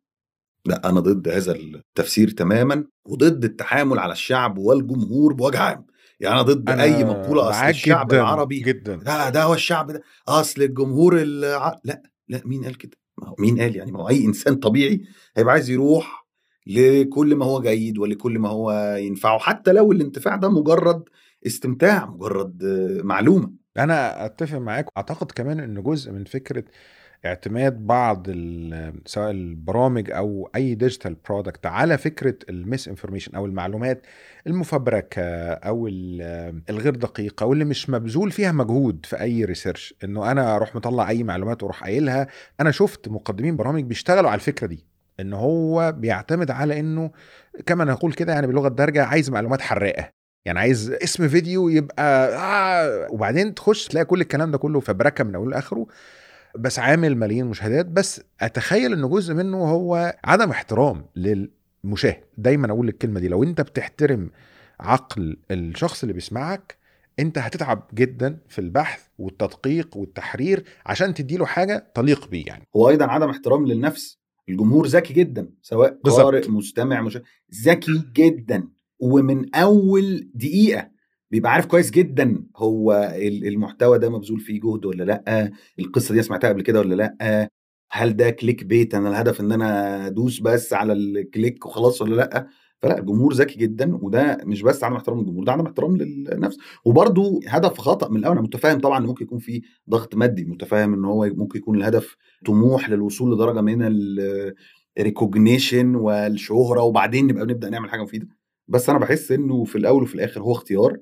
لا أنا ضد هذا التفسير تماما وضد التحامل على الشعب والجمهور بوجه عام. يعني أنا ضد أنا أي مقولة أصل الشعب جدا العربي جدا. لا ده هو الشعب ده. أصل الجمهور الع... لا لا مين قال كده؟ ما هو مين قال يعني؟ ما هو أي إنسان طبيعي هيبقى عايز يروح لكل ما هو جيد ولكل ما هو ينفعه حتى لو الانتفاع ده مجرد استمتاع مجرد معلومة. أنا أتفق معاك اعتقد كمان إن جزء من فكرة اعتماد بعض سواء البرامج أو أي digital product على فكرة ال misinformation أو المعلومات المفبركة أو ال- الغير دقيقة واللي مش مبذول فيها مجهود في أي research إنه أنا أروح مطلع أي معلومات وأروح قايلها. أنا شفت مقدمين برامج بيشتغلوا على الفكرة دي. إن هو بيعتمد على إنه كما نقول كده يعني باللغة الدارجه عايز معلومات حراقه يعني عايز اسم فيديو يبقى آه وبعدين تخش تلاقي كل الكلام ده كله فبركة من أوله لآخره. بس عامل ملايين مشاهدات بس أتخيل إن جزء منه هو عدم احترام للمشاهد. دايما أقول الكلمة دي لو أنت بتحترم عقل الشخص اللي بيسمعك أنت هتتعب جدا في البحث والتدقيق والتحرير عشان تديله حاجة تليق بيه يعني. هو أيضا عدم احترام للنفس. الجمهور ذكي جدا سواء. قارئ مستمع مشاهد ذكي جدا. ومن أول دقيقة بيبقى عارف كويس جدا هو ال- المحتوى ده مبذول فيه جهد ولا لأ القصة دي سمعتها قبل كده ولا لأ هل ده clickbait أنا الهدف إن أنا أدوس بس على ال click وخلاص ولا لأ؟ فلأ الجمهور ذكي جدا وده مش بس عدم احترام للجمهور ده عدم احترام للنفس. وبرده هدف خطا من الأول أنا متفاهم طبعا إن ممكن يكون في ضغط مادي متفاهم إن هو ممكن يكون الهدف طموح للوصول لدرجة من الريكوجنيشن والشهرة وبعدين نبقى نبدأ نعمل حاجة مفيدة. بس أنا بحس إنه في الأول وفي الآخر هو اختيار.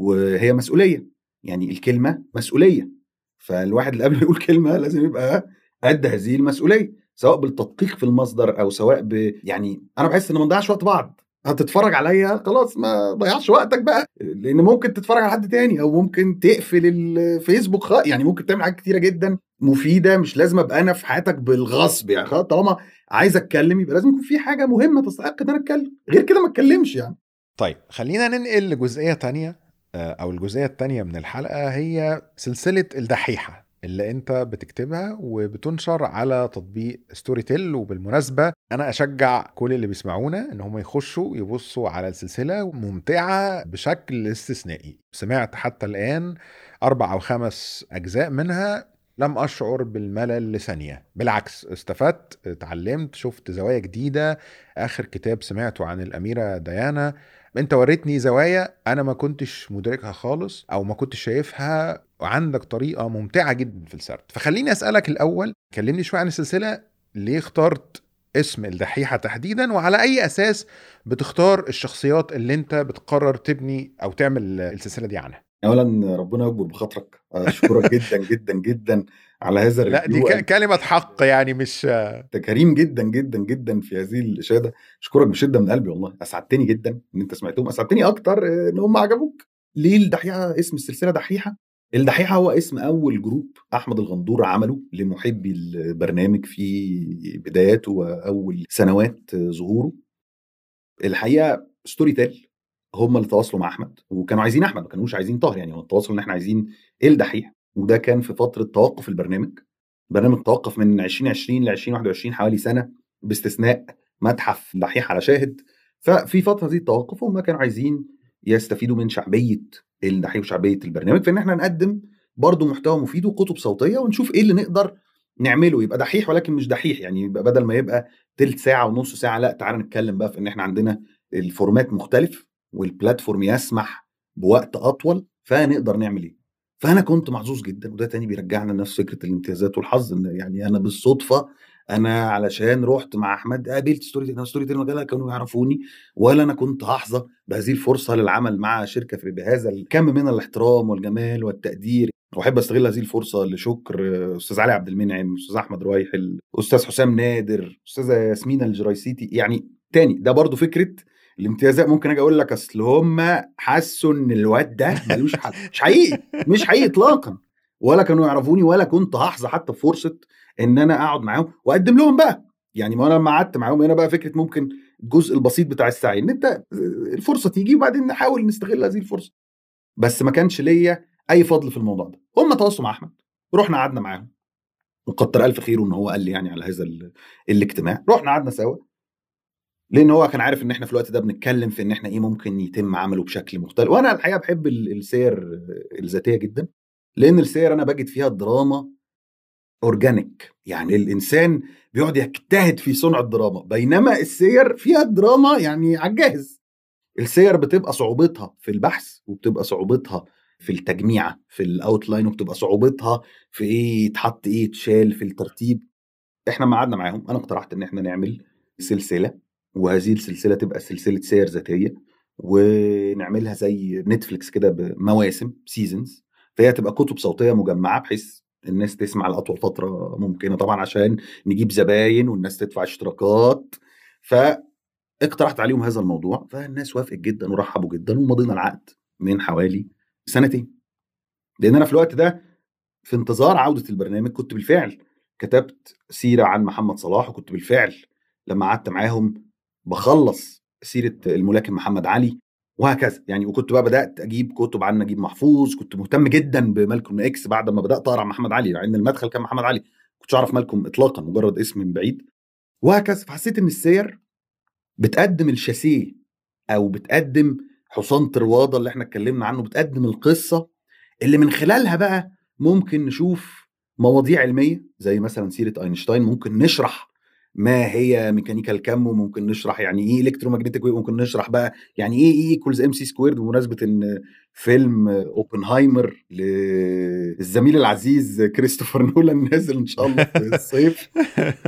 وهي مسؤولية. يعني الكلمة مسؤولية. فالواحد اللي قبل ما يقول كلمة لازم يبقى قد هذه المسؤولية سواء بالتدقيق في المصدر أو سواء ب يعني أنا بحس إن ما نضيعش وقت بعض. هتتفرج عليا خلاص ما ضيعش وقتك بقى. لأن ممكن تتفرج على حد تاني أو ممكن تقفل الفيسبوك خ... يعني ممكن تعمل حاجات كتيرة جدا مفيدة مش لازم أبقى أنا في حياتك بالغصب يعني. خلاص طالما عايز أتكلم يبقى لازم يكون في حاجة مهمة تستحق إن أنا أتكلم. غير كده ما أتكلمش يعني. طيب خلينا ننقل لجزئية تانية. أو الجزئية التانية من الحلقة هي سلسلة الدحيحة اللي أنت بتكتبها وبتنشر على تطبيق ستوري تيل وبالمناسبة أنا أشجع كل اللي بيسمعونا إن هم يخشوا يبصوا على السلسلة ممتعة بشكل استثنائي. سمعت حتى الآن أربع أو خمس أجزاء منها. لم أشعر بالملل لثانية. بالعكس استفدت اتعلمت شفت زوايا جديدة. آخر كتاب سمعته عن الأميرة ديانا انت وريتني زوايا أنا ما كنتش مدركها خالص أو ما كنتش شايفها وعندك طريقة ممتعة جدا في السرد. فخليني أسألك الأول كلمني شوية عن السلسلة. ليه اخترت اسم الدحيحة تحديدا؟ وعلى أي أساس بتختار الشخصيات اللي انت بتقرر تبني أو تعمل السلسلة دي عنها؟ اولا ربنا يكبر بخاطرك. أشكرك جدا جدا جدا. على هذا لا دي ال review ك- كلمة حق يعني مش انت كريم جدا جدا جدا في هذه الإشادة. أشكرك بشدة من قلبي والله. أسعدتني جدا إن أنت سمعتهم. أسعدتني أكتر آه، إن هم عجبوك. ليه الدحيحة؟ اسم السلسلة دحيحة؟ الدحيحة هو اسم أول جروب أحمد الغندور عمله لمحبي البرنامج في بداياته وأول سنوات ظهوره. الحقيقة Storytel هم اللي تواصلوا مع أحمد وكانوا عايزين أحمد ما كانوش عايزين طاهر يعني. هو التواصل إن إحنا عايزين الدحيح. وده كان في فترة توقف البرنامج. البرنامج توقف من 2020 ل 2021 حوالي سنة باستثناء متحف دحيح على شاهد. ففي فترة دي التوقف هم كانوا عايزين يستفيدوا من شعبية الدحيح وشعبية البرنامج. فإن إحنا نقدم برضه محتوى مفيد وكتب صوتية ونشوف إيه اللي نقدر نعمله. يبقى دحيح ولكن مش دحيح. يعني يبقى بدل ما يبقى تلت ساعة ونص ساعة لأ تعالى نتكلم بقى في إن إحنا عندنا الفورمات مختلف وال platform يسمح بوقت أطول. فنقدر نعمل إيه؟ فأنا كنت محظوظ جدا وده تاني بيرجعنا لنفس فكرة الامتيازات والحظ إن يعني أنا بالصدفة أنا علشان رحت مع أحمد قابلت Story أنا Storytel مجله كانوا يعرفوني ولا أنا كنت هحظى بهذه الفرصة للعمل مع شركة في بهذا الكم من الاحترام والجمال والتقدير. واحب أستغل هذه الفرصة لشكر أستاذ علي عبد المنعم أستاذ أحمد روايحل أستاذ حسام نادر أستاذة ياسمين الجرايسيتي يعني تاني ده برضو فكرة الامتيازات ممكن آجي أقول لك أصل هم حسوا إن الواد ده ملوش حل. مش حقيقي مش حقيقي اطلاقا. ولا كانوا يعرفوني ولا كنت هحظى حتى بفرصه إن أنا أقعد معاهم وأقدم لهم بقى. يعني ما أنا لما قعدت معاهم هنا بقى فكرة ممكن الجزء البسيط بتاع السعي إن أنت الفرصة تيجي وبعدين نحاول نستغل هذه الفرصة. بس ما كانش ليا أي فضل في الموضوع ده. هم تواصلوا مع أحمد رحنا قعدنا معاهم. وكتر ألف خيره إن هو قال لي يعني على هذا الاجتماع. رحنا قعدنا سوا. لأن هو كان عارف إن إحنا في الوقت ده بنتكلم في إن إحنا إيه ممكن يتم عمله بشكل مختلف. وأنا الحقيقة بحب السير الذاتية جدا لأن السير أنا بجد فيها الدراما organic يعني الإنسان بيقعد يجتهد في صنع الدراما بينما السير فيها الدراما يعني على الجاهز. السير بتبقى صعوبتها في البحث وبتبقى صعوبتها في التجميعه في ال outline وبتبقى صعوبتها في إيه يتحط إيه يتشال في الترتيب. إحنا ما قعدنا معاهم أنا اقترحت إن إحنا نعمل سلسلة وهذه السلسلة تبقى سلسلة سير ذاتية ونعملها زي Netflix كده بمواسم seasons فهي تبقى كتب صوتية مجمعة بحيث الناس تسمع لأطول فترة ممكنة طبعا عشان نجيب زباين والناس تدفع اشتراكات. فاقترحت عليهم هذا الموضوع فالناس وافقت جدا ورحبوا جدا ومضينا العقد من حوالي سنتين. لأن أنا في الوقت ده في انتظار عودة البرنامج كنت بالفعل كتبت سيرة عن محمد صلاح وكنت بالفعل لما قعدت معاهم بخلص سيرة الملاكم محمد علي وهكذا. يعني وكنت بقى بدأت أجيب كتب عن نجيب محفوظ كنت مهتم جدا بمالكم إكس بعد ما بدأت أقرأ محمد علي لأن المدخل كان محمد علي. كنتش أعرف مالكم اطلاقا مجرد اسم من بعيد. وهكذا. فحسيت إن السير بتقدم الشاسيه أو بتقدم حصان طروادة اللي إحنا اتكلمنا عنه بتقدم القصة اللي من خلالها بقى ممكن نشوف مواضيع علمية زي مثلا سيرة أينشتاين ممكن نشرح ما هي ميكانيكا الكم وممكن نشرح يعني إيه electromagnetic wave ممكن نشرح بقى يعني إيه E equals MC squared بمناسبة إن فيلم أوبنهايمر للزميل العزيز كريستوفر نولان نازل إن شاء الله في الصيف.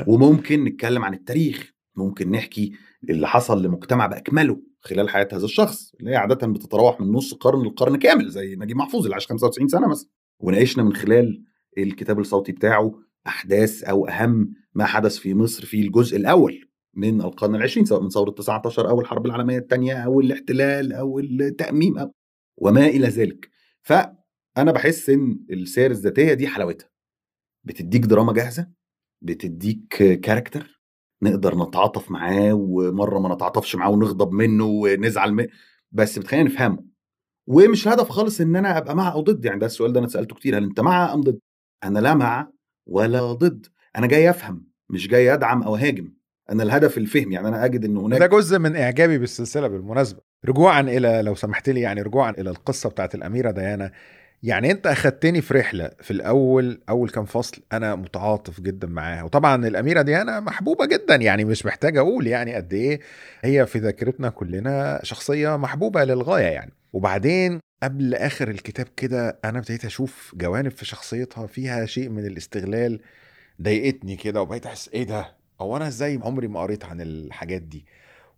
وممكن نتكلم عن التاريخ. ممكن نحكي اللي حصل لمجتمع بأكمله خلال حياة هذا الشخص اللي هي عادة بتتراوح من نص قرن لقرن كامل زي نجيب محفوظ اللي عاش 95 سنة مثلا. وناقشنا من خلال الكتاب الصوتي بتاعه أحداث أو أهم ما حدث في مصر في الجزء الأول من القرن العشرين سواء من ثورة 19 أو الحرب العالمية الثانية أو الاحتلال أو التأميم أو وما إلى ذلك. فأنا بحس إن السير الذاتية دي حلاوتها. بتديك دراما جاهزة بتديك كاركتر نقدر نتعاطف معاه ومرة ما نتعاطفش معاه ونغضب منه ونزعل منه بس بتخلينا نفهمه. ومش الهدف خالص إن أنا أبقى مع أو ضد يعني ده السؤال ده أنا سألته كتير هل أنت مع أم ضد؟ أنا لا مع ولا ضد. أنا جاي أفهم مش جاي أدعم أو أهاجم. أنا الهدف الفهم يعني أنا أجد إن هناك ده جزء من إعجابي بالسلسلة بالمناسبة. رجوعا إلى لو سمحت لي يعني رجوعا إلى القصة بتاعت الأميرة ديانا. يعني أنت أخدتني في رحلة في الأول أول كام فصل أنا متعاطف جدا معاها. وطبعا الأميرة ديانا محبوبة جدا يعني مش محتاج أقول يعني قد إيه هي في ذاكرتنا كلنا شخصية محبوبة للغاية يعني. وبعدين قبل آخر الكتاب كده أنا ابتديت أشوف جوانب في شخصيتها فيها شيء من الاستغلال ضايقتني كده وبقيت أحس إيه ده؟ هو أنا إزاي عمري ما قريت عن الحاجات دي؟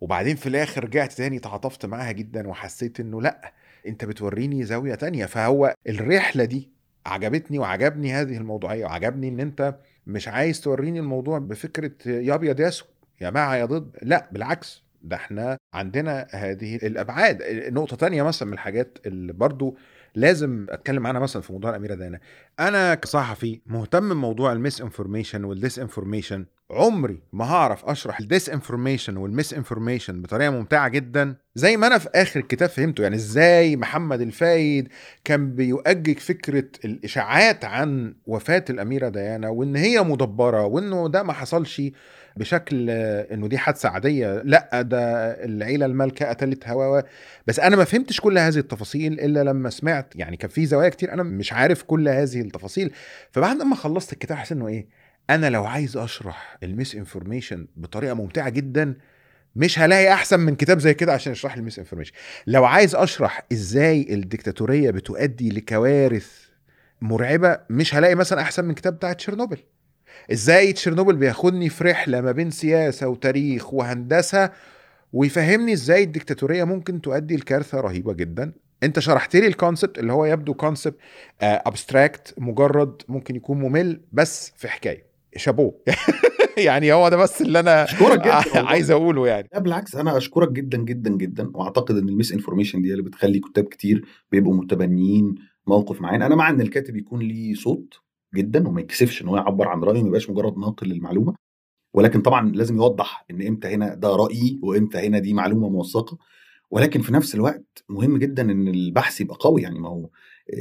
وبعدين في الآخر رجعت تاني تعاطفت معاها جدا وحسيت إنه لأ أنت بتوريني زاوية تانية. فهو الرحلة دي عجبتني وعجبني هذه الموضوعيه وعجبني إن أنت مش عايز توريني الموضوع بفكرة يا أبيض يا أسود يا مع يا ضد لأ بالعكس. ده إحنا عندنا هذه الأبعاد. نقطة تانية مثلا من الحاجات اللي برضو لازم أتكلم عنها مثلا في موضوع الأميرة ديانا أنا كصحفي مهتم بموضوع ال misinformation وال disinformation عمري ما هعرف أشرح ال disinformation وال misinformation بطريقة ممتعة جدا زي ما أنا في آخر الكتاب فهمته. يعني إزاي محمد الفايد كان بيؤجج فكرة الإشاعات عن وفاة الأميرة ديانا وإن هي مدبرة وإنه ده ما حصلش بشكل إنه دي حادثة عادية لأ ده العيلة المالكة قتلت هوا بس أنا ما فهمتش كل هذه التفاصيل إلا لما سمعت يعني كان في زوايا كتير أنا مش عارف كل هذه التفاصيل. فبعد ما خلصت الكتاب حسيت إنه إيه أنا لو عايز أشرح ال misinformation بطريقة ممتعة جدا مش هلاقي أحسن من كتاب زي كده عشان يشرح لي ال misinformation. لو عايز أشرح إزاي الديكتاتوريه بتؤدي لكوارث مرعبة مش هلاقي مثلا أحسن من كتاب بتاع تشيرنوبل. إزاي تشيرنوبل بياخدني في رحلة ما بين سياسة وتاريخ وهندسة ويفهمني إزاي الديكتاتوريه ممكن تؤدي لكارثة رهيبة جدا. انت شرحت لي ال concept اللي هو يبدو concept abstract مجرد ممكن يكون ممل بس في حكاية. شابوه. يعني هو ده بس اللي أنا أشكرك جدا. عايز أقوله يعني. لا بالعكس أنا أشكرك جدا جدا جدا وأعتقد إن ال misinformation دي اللي بتخلي كتاب كتير بيبقوا متبنيين موقف معين. أنا مع إن الكاتب يكون ليه صوت جدا وما يكسفش إن هو يعبر عن رأيه ما يبقاش مجرد ناقل للمعلومة. ولكن طبعا لازم يوضح إن إمتى هنا ده رأيي وإمتى هنا دي معلومة موثقة. ولكن في نفس الوقت مهم جدا إن البحث يبقى قوي. يعني ما هو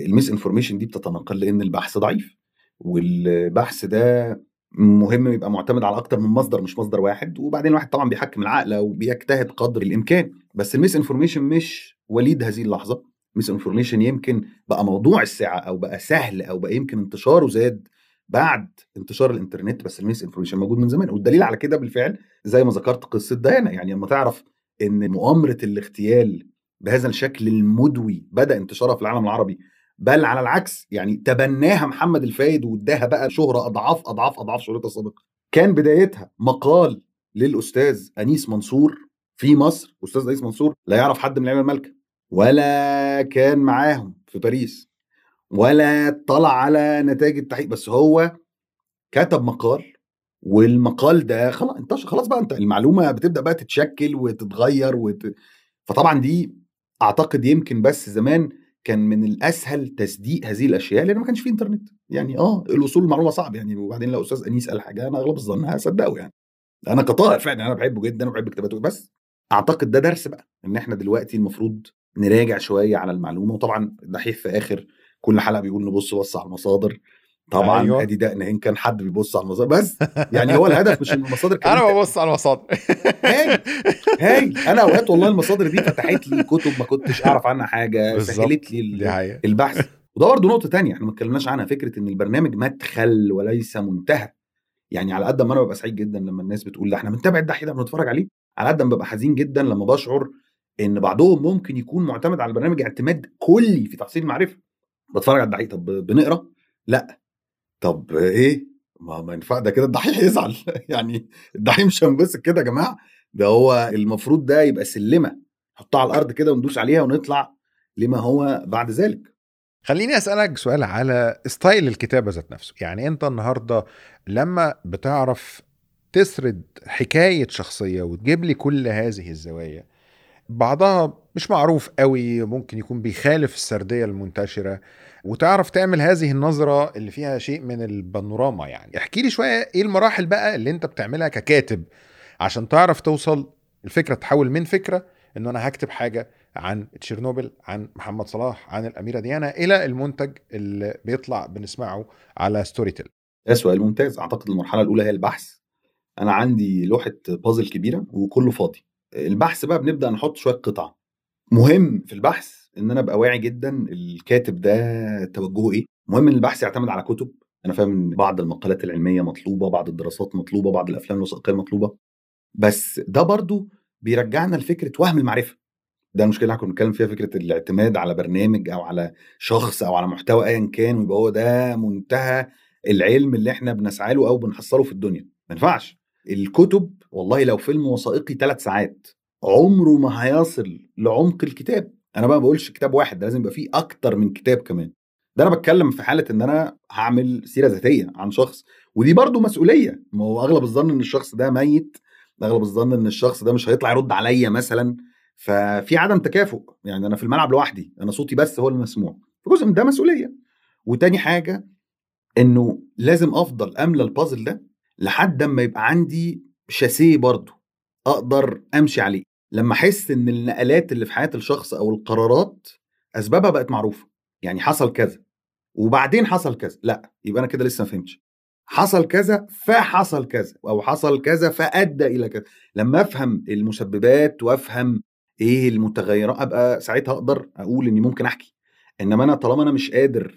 ال misinformation دي بتتناقل لأن البحث ضعيف. والبحث ده مهم يبقى معتمد على أكتر من مصدر مش مصدر واحد. وبعدين الواحد طبعا بيحكم العقل وبيجتهد قدر الإمكان. بس ال misinformation مش وليد هذه اللحظة. misinformation يمكن بقى موضوع الساعة أو بقى سهل أو بقى يمكن انتشاره زاد بعد انتشار الإنترنت بس ال misinformation موجود من زمان. والدليل على كده بالفعل زي ما ذكرت قصة ديانا. يعني لما تعرف إن مؤامرة الاغتيال بهذا الشكل المدوي بدأ انتشارها في العالم العربي بل على العكس يعني تبناها محمد الفايد واداها بقى شهرة أضعاف أضعاف أضعاف شهرتها السابقه كان بدايتها مقال للأستاذ أنيس منصور في مصر. أستاذ أنيس منصور لا يعرف حد من العلم المالكة. ولا كان معاهم في باريس ولا اطلع على نتائج التحقيق بس هو كتب مقال والمقال ده خلاص انتشر خلاص بقى انت المعلومة بتبدأ بقى تتشكل وتتغير وت... فطبعا دي أعتقد يمكن بس زمان كان من الأسهل تصديق هذه الأشياء لأن ما كانش في إنترنت. يعني آه الوصول للمعلومه صعب يعني وبعدين لو أستاذ أنيس قال حاجة أنا اغلب الظن هصدقه يعني. أنا كطائر فعلا أنا بحبه جدا وبحب كتاباته بس أعتقد ده درس بقى إن إحنا دلوقتي المفروض نراجع شوية على المعلومة وطبعا الدحيح في آخر كل حلقة بيقول نبص بص على المصادر طبعا أيوة. أدي ده إن كان حد بيبص على المصادر بس يعني هو الهدف مش إن المصادر كمان أنا ببص على المصادر هاي هاي أنا أوقات والله المصادر دي فتحت لي كتب ما كنتش أعرف عنها حاجة. سهلت لي. البحث وده برضه نقطة تانية إحنا ما اتكلمناش عنها فكرة إن البرنامج مدخل وليس منتهى يعني على قد ما أنا ببقى سعيد جدا لما الناس بتقول ده إحنا بنتابع الدحيح ده بنتفرج عليه على قد ما ببقى حزين جدا لما بشعر إن بعضهم ممكن يكون معتمد على البرنامج اعتماد كلي في تحصيل المعرفه بتفرج على الدحيح طب بنقرأ؟ لأ. طب إيه؟ ما ما ينفع ده كده الدحيح يزعل. يعني الدحيح مش هنبسط كده يا جماعة. ده هو المفروض ده يبقى سلمة. نحطها على الأرض كده وندوس عليها ونطلع لما هو بعد ذلك. خليني أسألك سؤال على ستايل الكتابة ذات نفسه. يعني أنت النهارده لما بتعرف تسرد حكاية شخصية وتجيب لي كل هذه الزوايا بعضها مش معروف قوي ممكن يكون بيخالف السردية المنتشرة. وتعرف تعمل هذه النظرة اللي فيها شيء من البانوراما يعني. احكي لي شوية إيه المراحل بقى اللي انت بتعملها ككاتب عشان تعرف توصل الفكرة تحول من فكرة إنه أنا هكتب حاجة عن تشيرنوبل عن محمد صلاح عن الأميرة ديانا إلى المنتج اللي بيطلع بنسمعه على Storytel ده سؤال ممتاز. أعتقد المرحلة الأولى هي البحث. أنا عندي لوحة بازل كبيرة وكله فاضي. البحث بقى بنبدأ نحط شوية قطع. مهم في البحث إن أنا أبقى واعي جدا الكاتب ده توجهه إيه. مهم إن البحث يعتمد على كتب. أنا فاهم إن بعض المقالات العلمية مطلوبة بعض الدراسات مطلوبة بعض الأفلام الوثائقية مطلوبة. بس ده برضو بيرجعنا لفكرة وهم المعرفة. ده المشكلة اللي كنا بنتكلم فيها فكرة الاعتماد على برنامج أو على شخص أو على محتوى ايا كان ويبقى هو ده منتهى العلم اللي إحنا بنسعى له أو بنحصله في الدنيا. ما ينفعش. الكتب والله لو فيلم وثائقي ثلاث ساعات عمره ما هيصل لعمق الكتاب. أنا بقى ما بقولش كتاب واحد ده لازم يبقى فيه أكتر من كتاب كمان. ده أنا بتكلم في حالة إن أنا هعمل سيرة ذاتية عن شخص ودي برضو مسؤولية. ما هو أغلب الظن إن الشخص ده ميت أغلب الظن إن الشخص ده مش هيطلع يرد عليا مثلا. ففي عدم تكافؤ. يعني أنا في الملعب لوحدي أنا صوتي بس هو المسموع فجزء من ده مسؤولية. وتاني حاجة إنه لازم أفضل أملى البازل ده لحد ما يبقى عندي شاسيه برضه أقدر أمشي عليه. لما أحس إن النقلات اللي في حياة الشخص أو القرارات أسبابها بقت معروفة يعني حصل كذا وبعدين حصل كذا لأ يبقى أنا كده لسه ما فهمتش. حصل كذا فحصل كذا أو حصل كذا فأدى إلى كذا. لما أفهم المسببات وأفهم إيه المتغيرات أبقى ساعتها أقدر أقول إني ممكن أحكي. إنما أنا طالما أنا مش قادر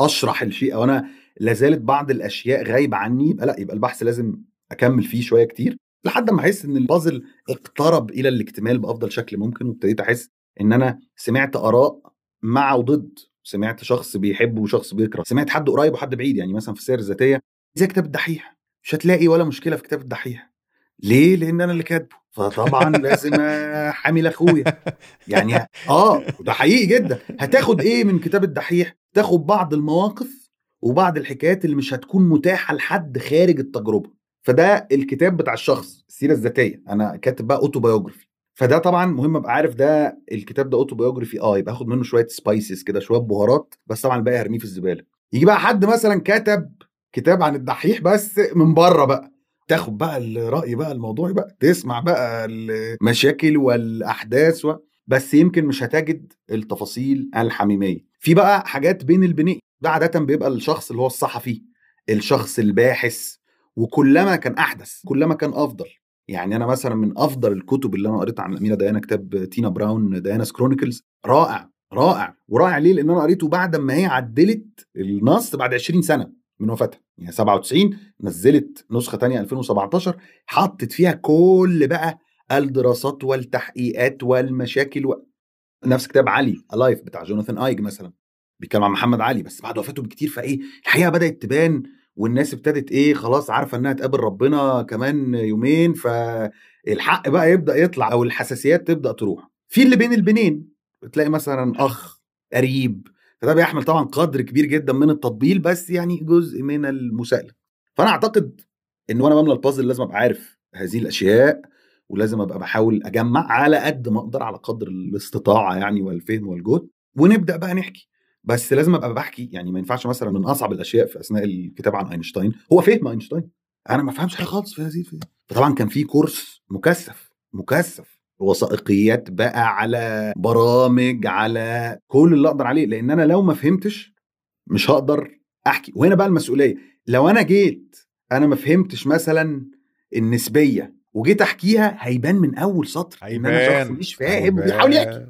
أشرح الشيء أو أنا لازالت بعض الأشياء غايبة عني يبقى لأ يبقى البحث لازم أكمل فيه شوية كتير لحد ما أحس إن البازل اقترب إلى الاكتمال بأفضل شكل ممكن وابتديت أحس إن أنا سمعت آراء مع وضد سمعت شخص بيحب وشخص بيكره سمعت حد قريب وحد بعيد يعني مثلا في السير الذاتية زي كتاب الدحيح؟ مش هتلاقي ولا مشكلة في كتاب الدحيح. ليه؟ لأن أنا اللي كاتبه. فطبعا لازم حامل اخويا يعني آه ده حقيقي جدا. هتاخد إيه من كتاب الدحيح؟ تاخد بعض المواقف وبعض الحكايات اللي مش هتكون متاحة لحد خارج التجربة. فده الكتاب بتاع الشخص السيرة الذاتية. أنا كاتب بقى autobiography فده طبعا مهم أبقى عارف ده الكتاب ده autobiography آه يبقى آخد منه شوية spices كده شوية بهارات بس طبعا الباقي هرميه في الزبالة. يجي بقى حد مثلا كتب كتاب عن الدحيح بس من بره بقى. تاخد بقى الرأي بقى الموضوعي بقى تسمع بقى المشاكل والأحداث و... بس يمكن مش هتجد التفاصيل الحميمية. في بقى حاجات بين البنين ده عادة بيبقى الشخص اللي هو الصحفي الشخص الباحث وكلما كان أحدث كلما كان أفضل. يعني أنا مثلا من أفضل الكتب اللي أنا قريتها عن الاميره ديانا كتاب تينا براون Diana Chronicles. رائع رائع. ورائع ليه؟ لأن أنا قريته بعد ما هي عدلت النص بعد 20 سنة من وفاتها. يعني 97 نزلت نسخة تانية 2017 حطت فيها كل بقى الدراسات والتحقيقات والمشاكل و... نفس كتاب Ali: A Life بتاع جوناثان ايج مثلا بيتكلم عن محمد علي بس بعد وفاته بكتير فإيه؟ الحقيقة بدأت تبان والناس ابتدت إيه خلاص عارفة إنها تقابل ربنا كمان يومين فالحق بقى يبدأ يطلع أو الحساسيات تبدأ تروح. في اللي بين البنين بتلاقي مثلا أخ قريب فده بيحمل طبعا قدر كبير جدا من التطبيل بس يعني جزء من المساءلة. فأنا أعتقد إن وأنا بملى البازل لازم أبقى عارف هذه الأشياء ولازم أبقى بحاول أجمع على قد ما أقدر على قدر الاستطاعة يعني والفهم والجهد. ونبدأ بقى نحكي. بس لازم أبقى بحكي يعني ما ينفعش مثلا من أصعب الأشياء في أثناء الكتاب عن أينشتاين هو فهم أينشتاين أنا ما فهمش حاجة خالص في هذه فطبعا كان في كورس مكثف مكثف. وثائقيات بقى على برامج على كل اللي أقدر عليه لأن أنا لو ما فهمتش مش هقدر أحكي. وهنا بقى المسؤولية لو أنا جيت أنا ما فهمتش مثلا النسبية وجيت أحكيها هيبان من أول سطر إن أنا شخص مش فاهم وبيحاول يحكي.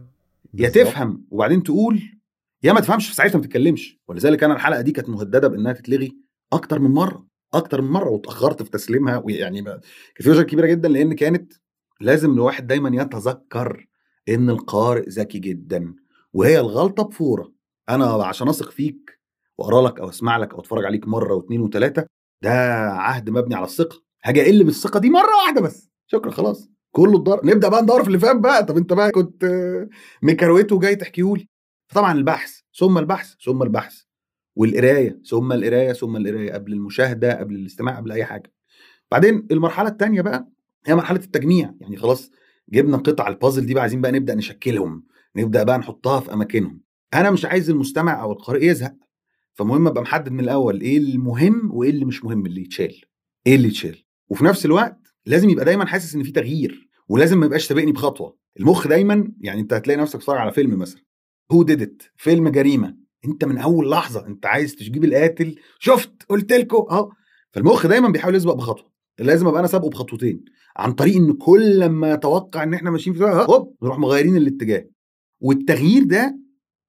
يا تفهم وبعدين تقول يا ما تفهمش في ساعتها ما تتكلمش ولذلك أنا الحلقة دي كانت مهددة بأنها تتلغي أكتر من مرة أكتر من مرة واتأخرت في تسليمها ويعني كان في كبيرة جدا لأن كانت لازم الواحد دايما يتذكر إن القارئ ذكي جدا وهي الغلطة بفورة. أنا عشان أثق فيك واقرا لك أو أسمع لك أو أتفرج عليك مرة واثنين وثلاثه ده عهد مبني على الثقة. هاجي أقل بالثقة دي مرة واحدة بس. شكرا خلاص. كله الدار نبدأ بقى ندور في اللي فات بقى. طب أنت بقى كنت مكروته وجاي تحكيهولي. فطبعا البحث ثم البحث ثم البحث. والقراية ثم القراية ثم القراية قبل المشاهدة قبل الاستماع قبل أي حاجة. بعدين المرحلة الثانية بقى هي مرحلة التجميع. يعني خلاص جبنا قطع البازل دي بقى عايزين بقى نبدأ نشكلهم نبدأ بقى نحطها في أماكنهم. أنا مش عايز المستمع أو القارئ يزهق. فمهم أبقى محدد من الأول إيه المهم وإيه اللي مش مهم اللي يتشال. إيه اللي يتشال؟ وفي نفس الوقت لازم يبقى دايما حاسس إن في تغيير ولازم ما يبقاش سابقني بخطوة. المخ دايما يعني أنت هتلاقي نفسك بتتفرج على فيلم مثلا. هو ديد ات فيلم جريمة. انت من أول لحظة انت عايز تجيب القاتل. شفت؟ قلت لكم. آه. فالمخ دايما بيحاول يسبق بخطوة. لازم أبقى أنا سابقه بخطوتين. عن طريق إن كل لما أتوقع إن إحنا ماشيين في هوب نروح مغيرين الاتجاه. والتغيير ده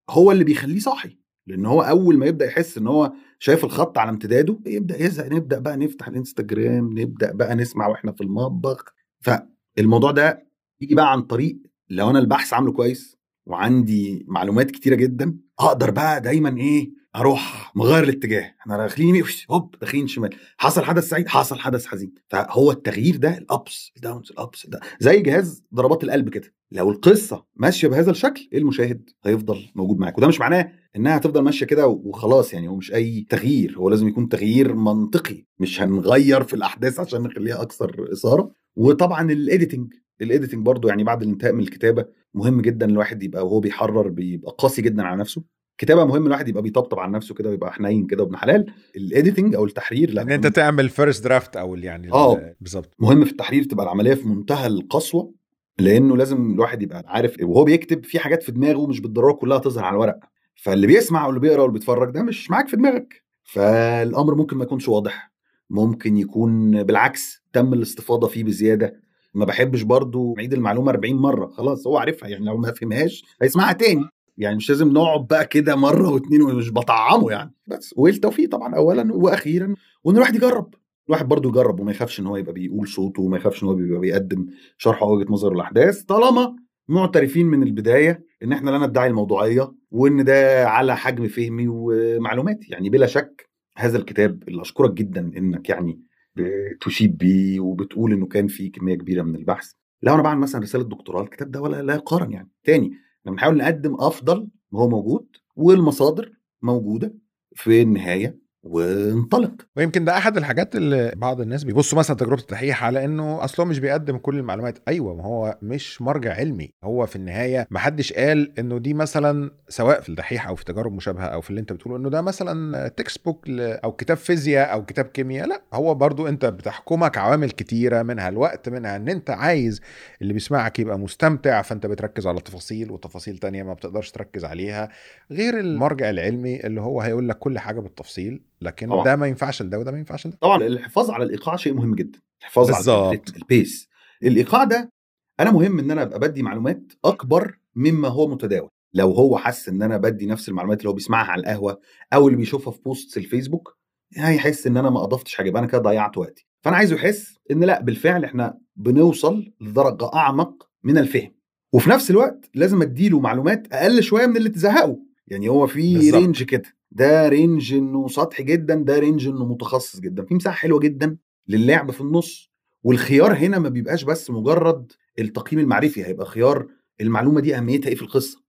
هو اللي بيخليه صاحي. لأن هو أول ما يبدأ يحس إن هو شايف الخط على امتداده يبدأ يزهق. نبدأ بقى نفتح الإنستجرام نبدأ بقى نسمع وإحنا في المطبخ. فالموضوع ده يجي بقى عن طريق لو أنا البحث عامله كويس وعندي معلومات كتيرة جدا أقدر بقى دايما إيه أروح مغير الاتجاه. إحنا داخلين هوب داخلين شمال. حصل حدث سعيد حصل حدث حزين. فهو التغيير ده ال ups وال downs ال ups ده زي جهاز ضربات القلب كده. لو القصة ماشية بهذا الشكل المشاهد؟ هيفضل موجود معاك. وده مش معناه إنها هتفضل ماشية كده وخلاص يعني هو مش أي تغيير. هو لازم يكون تغيير منطقي. مش هنغير في الأحداث عشان نخليها أكثر إثارة. وطبعا ال editing ال editing برضو يعني بعد الانتهاء من الكتابة مهم جدا الواحد يبقى وهو بيحرر بيبقى قاسي جدا على نفسه. كتابة مهم الواحد يبقى بيطبطب على نفسه كده ويبقى حنين كده وابن حلال. ال editing أو التحرير لأ. إن أنت تعمل first draft أو يعني آه. بالظبط. مهم في التحرير تبقى العملية في منتهى القسوة لأنه لازم الواحد يبقى عارف وهو بيكتب في حاجات في دماغه مش بالضرورة كلها تظهر على الورق. فاللي بيسمع واللي بيقرأ واللي بيتفرج ده مش معاك في دماغك. فالأمر ممكن ما يكونش واضح. ممكن يكون بالعكس تم الاستفاضة فيه بزيادة. ما بحبش برضو نعيد المعلومة 40 مرة. خلاص هو عارفها يعني لو ما فهمهاش هيسمعها تاني. يعني مش لازم نقعد بقى كده مرة واثنين ومش بطعمه يعني. بس والتوفيق طبعا اولا وأخيرا وإن الواحد يجرب. الواحد برضه يجرب وما يخافش إن هو يبقى بيقول صوته وما يخافش إن هو يبقى بيقدم شرح وجهة نظر الأحداث طالما معترفين من البداية إن إحنا لا ندعي الموضوعية وإن ده على حجم فهمي ومعلوماتي. يعني بلا شك هذا الكتاب اللي أشكرك جدا إنك يعني بتشيد بيه وبتقول إنه كان فيه كمية كبيرة من البحث. لو أنا بعمل مثلا رسالة دكتوراه الكتاب ده ولا لا يقارن يعني. تاني إحنا بنحاول نقدم أفضل ما هو موجود والمصادر موجودة في النهاية. وانطلق. ويمكن ده أحد الحاجات اللي بعض الناس بيبصوا مثلا تجربة التحقيق على إنه أصله مش بيقدم كل المعلومات. أيوه ما هو مش مرجع علمي. هو في النهاية ما حدش قال إنه دي مثلا سواء في الدحيح أو في تجارب مشابهة أو في اللي أنت بتقوله إنه ده مثلا textbook أو كتاب فيزياء أو كتاب كيمياء. لا هو برضو أنت بتحكمك عوامل كتيرة منها الوقت منها إن أنت عايز اللي بيسمعك يبقى مستمتع فأنت بتركز على تفاصيل وتفاصيل تانية ما بتقدرش تركز عليها. غير المرجع العلمي اللي هو هيقول لك كل حاجة بالتفصيل لكن طبعا. ده ما ينفعش لده وده ما ينفعش لده. طبعا الحفاظ على الإيقاع شيء مهم جدا. الحفاظ على الريتم ال pace. الإيقاع ده أنا مهم إن أنا أبقى بدي معلومات أكبر مما هو متداول. لو هو حس إن أنا بدي نفس المعلومات اللي هو بيسمعها على القهوة أو اللي بيشوفها في posts الفيسبوك هيحس إن أنا ما أضفتش حاجة يبقى أنا كده ضيعت وقتي. فأنا عايزه يحس إن لأ بالفعل إحنا بنوصل لدرجة أعمق من الفهم. وفي نفس الوقت لازم أديله معلومات أقل شوية من اللي تزهقه. يعني هو في رينج كده. ده رينج إنه سطحي جدا ده رينج إنه متخصص جدا. في مساحة حلوة جدا للعب في النص والخيار هنا ما بيبقاش بس مجرد التقييم المعرفي هيبقى خيار المعلومة دي أهميتها إيه في القصة.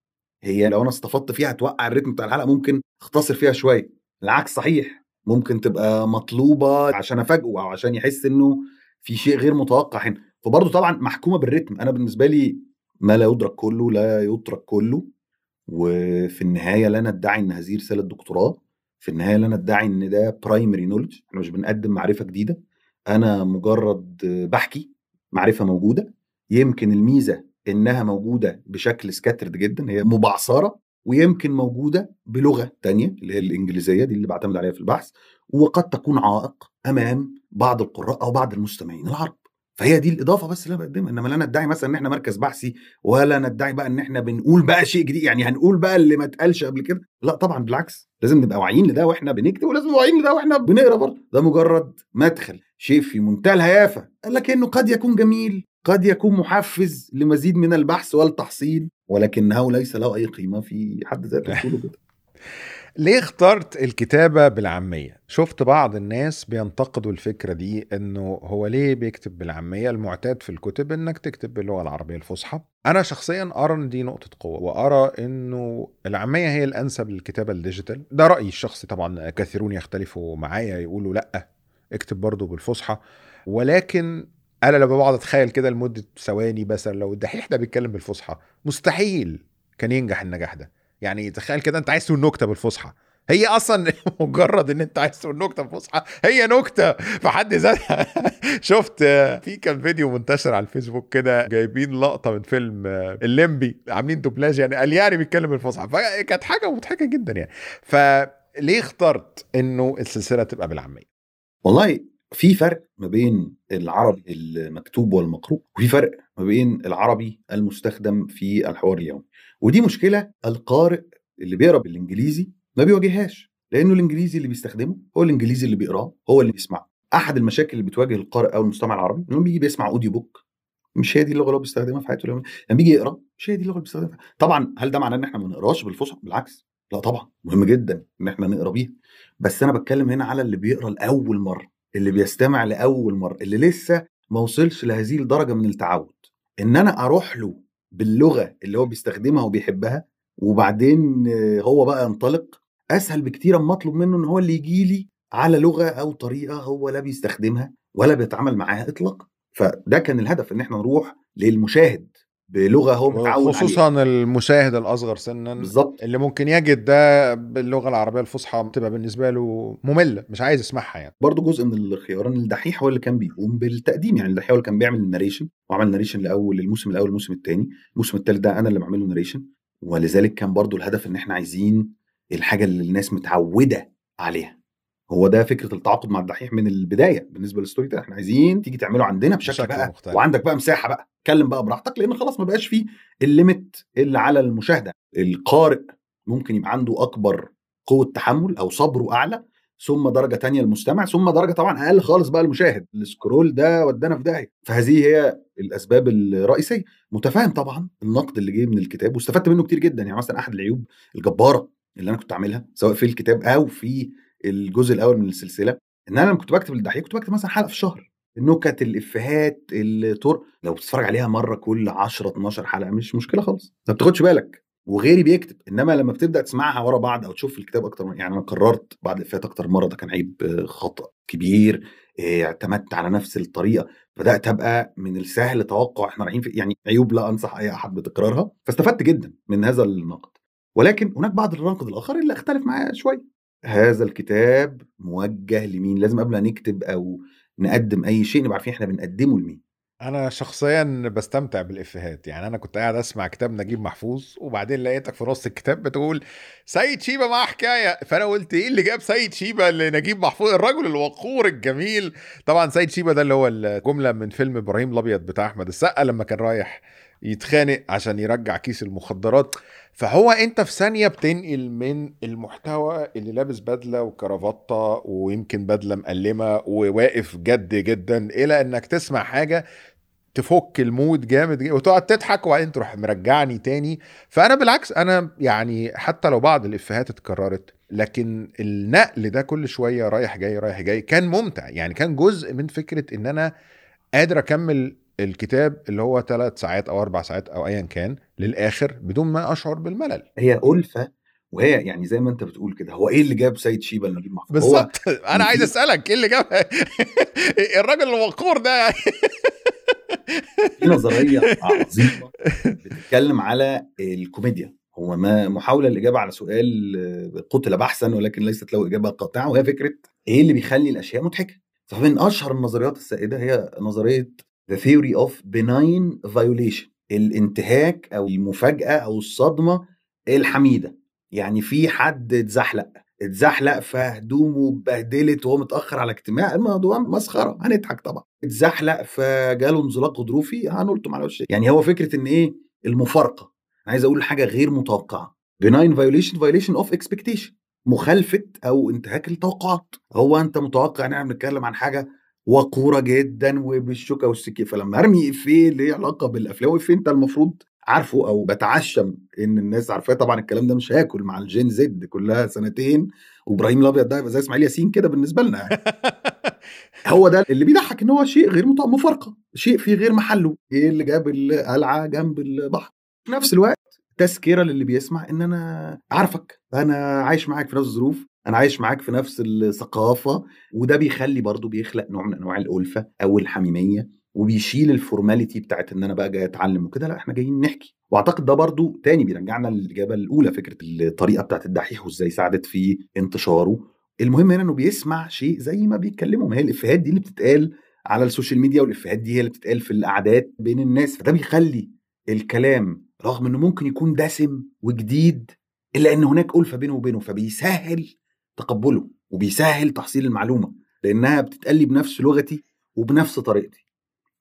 هي لو أنا استفدت فيها هتوقع الريتم بتاع الحلقة ممكن أختصر فيها شوية. العكس صحيح ممكن تبقى مطلوبة عشان أفاجئه أو عشان يحس إنه في شيء غير متوقع هنا. فبرضه طبعا محكومة بالريتم. أنا بالنسبة لي ما لا يدرك كله لا يترك كله. وفي النهاية لا ندعي إن هذه رسالة دكتوراه. في النهاية لا ندعي إن ده برايمري نولج إحنا مش بنقدم معرفة جديدة. أنا مجرد بحكي معرفة موجودة. يمكن الميزة إنها موجودة بشكل سكاترد جدا هي مبعثرة ويمكن موجودة بلغة تانية اللي هي الإنجليزية دي اللي بعتمد عليها في البحث. وقد تكون عائق أمام بعض القراء أو بعض المستمعين العرب. فهي دي الإضافة بس اللي أنا بقدمها. إنما لا ندعي مثلا إن إحنا مركز بحثي ولا ندعي بقى إن إحنا بنقول بقى شيء جديد. يعني هنقول بقى اللي ما اتقالش قبل كده. لا طبعا بالعكس. لازم نبقى واعيين لده وإحنا بنكتب ولازم نبقى واعيين لده وإحنا بنقرأ برضه. ده مجرد مدخل شيء في منتهى الهيافة. لكنه قد يكون جميل قد يكون محفز لمزيد من البحث والتحصيل ولكنه ليس له أي قيمة في حد ذاته. كده. ليه اخترت الكتابة بالعامية؟ شفت بعض الناس بينتقدوا الفكرة دي إنه هو ليه بيكتب بالعامية؟ المعتاد في الكتب إنك تكتب باللغة العربية الفصحى. أنا شخصيا أرى إن دي نقطة قوة وأرى إنه العامية هي الأنسب للكتابة الديجيتال. ده رأيي الشخصي طبعا كثيرون يختلفوا معايا يقولوا لأ اكتب برضه بالفصحى ولكن أنا لما بقعد أتخيل كده لمدة ثواني مثلا لو الدحيح ده بيتكلم بالفصحى مستحيل كان ينجح النجاح ده. يعني تخيل كده انت عايز تقول نكتة بالفصحى. هي أصلا مجرد إن أنت عايز تقول نكتة بالفصحى هي نكتة. في حد ذاتها شفت في كان فيديو منتشر على الفيسبوك كده جايبين لقطة من فيلم الليمبي عاملين دوبلاج يعني قال يعني بيتكلم بالفصحى. فكانت حاجة مضحكة جدا يعني. فليه اخترت إنه السلسلة تبقى بالعامية؟ والله في فرق ما بين العربي المكتوب والمقروء وفي فرق ما بين العربي المستخدم في الحوار اليومي. ودي مشكلة القارئ اللي بيقرأ بالإنجليزي ما بيواجههاش لأنه الإنجليزي اللي بيستخدمه هو الإنجليزي اللي بيقرأه هو اللي بيسمعه. أحد المشاكل اللي بتواجه القارئ أو المستمع العربي إنه بيجي بيسمع أوديو بوك مش هي دي اللغة اللي هو بيستخدمها في حياته اليومية. لما بيجي يقرأ مش هي دي اللغة اللي بيستخدمها. طبعا هل ده معناه إن إحنا ما بنقراش بالفصحى؟ بالعكس. لا طبعا. مهم جدا إن إحنا نقرأ بيها. بس أنا بتكلم هنا على اللي بيقرأ لأول مرة اللي بيستمع لأول مرة اللي لسه ما وصلش لهذه الدرجة من التعود. إن أنا أروح له باللغة اللي هو بيستخدمها وبيحبها وبعدين هو بقى ينطلق. أسهل بكتير أما أطلب منه إن هو اللي يجي لي على لغة أو طريقة هو لا بيستخدمها ولا بيتعامل معاها اطلاقا. فده كان الهدف إن إحنا نروح للمشاهد. بلغة هو متعود عليها. خصوصا المشاهد الأصغر سنا بالظبط. اللي ممكن يجد ده باللغة العربية الفصحى تبقى بالنسبة له مملة مش عايز يسمعها يعني. برضه جزء من الخيار ان الدحيح هو اللي كان بيقوم بالتقديم. يعني الدحيح هو اللي كان بيعمل ال narration وعمل narration لأول الموسم الأول والموسم الثاني. الموسم الثالث ده أنا اللي بعمل له narration ولذلك كان برضه الهدف إن إحنا عايزين الحاجة اللي الناس متعودة عليها. هو ده فكرة التعاقد مع الدحيح من البداية بالنسبة لل story ده إحنا عايزين تيجي تعمله عندنا بشكل, بشكل بقى مختلف. وعندك بقى مساحة بقى. اتكلم بقى براحتك لأن خلاص ما بقاش فيه ال limit اللي على المشاهدة. القارئ ممكن يبقى عنده أكبر قوة تحمل أو صبره أعلى ثم درجة تانية المستمع ثم درجة طبعا أقل خالص بقى المشاهد السكرول ده ودانا في داهية. فهذه هي الأسباب الرئيسية. متفاهم طبعا النقد اللي جه من الكتاب واستفدت منه كتير جدا. يعني مثلا أحد العيوب الجبارة اللي أنا كنت عاملها سواء في الكتاب أو في الجزء الأول من السلسلة إن أنا لما كنت بكتب الدحيح كنت بكتب مثلا حلقة في الشهر. النكت الإفيهات الطرق لو بتتفرج عليها مرة كل 10 12 حلقة مش مشكلة خالص. ما بتاخدش بالك. وغيري بيكتب إنما لما بتبدأ تسمعها ورا بعض أو تشوف الكتاب أكتر من يعني أنا قررت بعد الإفيهات أكتر مرة ده كان عيب آه، خطأ كبير آه، اعتمدت على نفس الطريقة. بدأت أبقى من السهل توقع إحنا رايحين في يعني عيوب لا أنصح أي أحد بتكرارها. فاستفدت جدا من هذا النقد. ولكن هناك بعض النقد الآخر اللي اختلف معاه شوية. هذا الكتاب موجه لمين؟ لازم قبل ما نكتب أو نقدم أي شيء نبقى عارفين إحنا بنقدمه لمين. أنا شخصيا بستمتع بالإفيهات يعني أنا كنت قاعد أسمع كتاب نجيب محفوظ وبعدين لقيتك في نص الكتاب بتقول سيد شيبة معاه حكاية فأنا قلت إيه اللي جاب سيد شيبة لنجيب محفوظ؟ الرجل الوقور الجميل. طبعا سيد شيبة ده اللي هو الجملة من فيلم إبراهيم الأبيض بتاع أحمد السقا لما كان رايح يتخانق عشان يرجع كيس المخدرات. فهو انت في ثانية بتنقل من المحتوى اللي لابس بدلة وكرافته ويمكن بدلة مقلمة وواقف جد جدا إلى إنك تسمع حاجة تفك ال mood جامد وتقعد تضحك وبعدين تروح مرجعني تاني. فأنا بالعكس أنا يعني حتى لو بعض الإفيهات اتكررت لكن النقل ده كل شوية رايح جاي رايح جاي كان ممتع. يعني كان جزء من فكرة إن أنا قادر أكمل الكتاب اللي هو ثلاث ساعات أو أربع ساعات أو ايا كان للآخر بدون ما أشعر بالملل. هي ألفة وهي يعني زي ما أنت بتقول كده هو إيه اللي جاب سيد شيبة لنجيب محفوظ بالظبط. أنا عايز أسألك إيه اللي جاب الراجل الوقور ده؟ في نظرية عظيمة بتتكلم على الكوميديا. هو ما محاولة الإجابة على سؤال قتل بحثا ولكن ليست له إجابة قاطعة وهي فكرة إيه اللي بيخلي الأشياء مضحكة. فمن أشهر النظريات السائدة هي نظرية the theory of benign violation الانتهاك أو المفاجأة أو الصدمة الحميدة. يعني في حد اتزحلق اتزحلق فهدومه اتبهدلت وهو متأخر على اجتماع الموضوع مسخرة هنضحك طبعا. اتزحلق فجاله انزلاق غضروفي هنلطم على وشه يعني هو فكرة إن إيه؟ المفارقة. عايز أقول حاجة غير متوقعة. benign violation violation of expectation. مخالفة أو انتهاك التوقعات. هو أنت متوقع إن إحنا بنتكلم عن حاجة وقورة جدا وبالشوكة والسكين فلما أرمي إفيه ليه علاقة بالأفلام وإفيه أنت المفروض عارفه أو بتعشم إن الناس عارفاه طبعا الكلام ده مش هاكل مع الجين زد كلها سنتين وإبراهيم الأبيض ده يبقى زي إسماعيل ياسين كده بالنسبة لنا يعني. هو ده اللي بيضحك إن هو شيء غير مفارقة شيء في غير محله. إيه اللي جاب القلعة جنب البحر؟ في نفس الوقت تذكره للي بيسمع إن أنا عارفك أنا عايش معاك في نفس الظروف أنا عايش معاك في نفس الثقافة وده بيخلي برضه بيخلق نوع من أنواع الألفة أو الحميمية وبيشيل ال formality بتاعت إن أنا بقى جاي أتعلم وكده لأ إحنا جايين نحكي. وأعتقد ده برضو تاني بيرجعنا للإجابة الأولى فكرة الطريقة بتاعت الدحيح وإزاي ساعدت في انتشاره. المهم هنا إنه بيسمع شيء زي ما بيتكلموا ما هي الإفيهات دي اللي بتتقال على السوشيال ميديا والإفيهات دي هي اللي بتتقال في القعدات بين الناس فده بيخلي الكلام رغم إنه ممكن يكون دسم وجديد إلا إن هناك ألفة بينه وبينه فبيسهل تقبله وبيسهل تحصيل المعلومة لأنها بتتقال لي بنفس لغتي وبنفس طريقتي.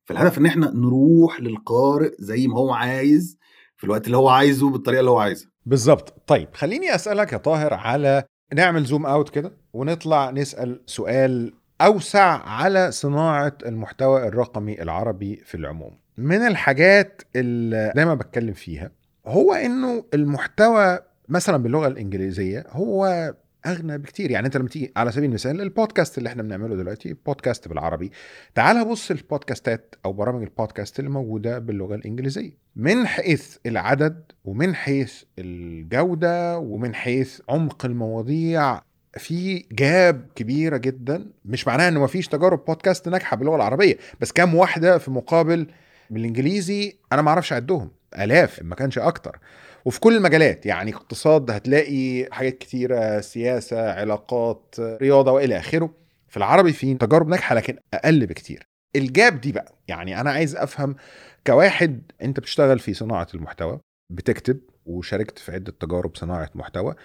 فالهدف إن إحنا نروح للقارئ زي ما هو عايز في الوقت اللي هو عايزه بالطريقة اللي هو عايزها. بالظبط طيب خليني أسألك يا طاهر على نعمل زوم اوت كده ونطلع نسأل سؤال أوسع على صناعة المحتوى الرقمي العربي في العموم. من الحاجات اللي دايما بتكلم فيها هو إنه المحتوى مثلا باللغة الإنجليزية هو أغنى بكتير. يعني أنت لما تيجي على سبيل المثال البودكاست اللي إحنا بنعمله دلوقتي بودكاست بالعربي تعال بص البودكاستات أو برامج البودكاست اللي موجودة باللغة الإنجليزية. من حيث العدد ومن حيث الجودة ومن حيث عمق المواضيع في جاب كبيرة جدا. مش معناها إنه مفيش تجارب بودكاست ناجحة باللغة العربية بس كام واحدة في مقابل بالإنجليزي أنا ما أعرفش اعدهم آلاف ما كانش أكتر. وفي كل المجالات يعني اقتصاد هتلاقي حاجات كتيرة سياسة علاقات رياضة وإلى آخره. في العربي في تجارب ناجحة لكن أقل بكتير. ال gap دي بقى يعني أنا عايز أفهم كواحد أنت بتشتغل في صناعة المحتوى بتكتب وشاركت في عدة تجارب صناعة محتوى.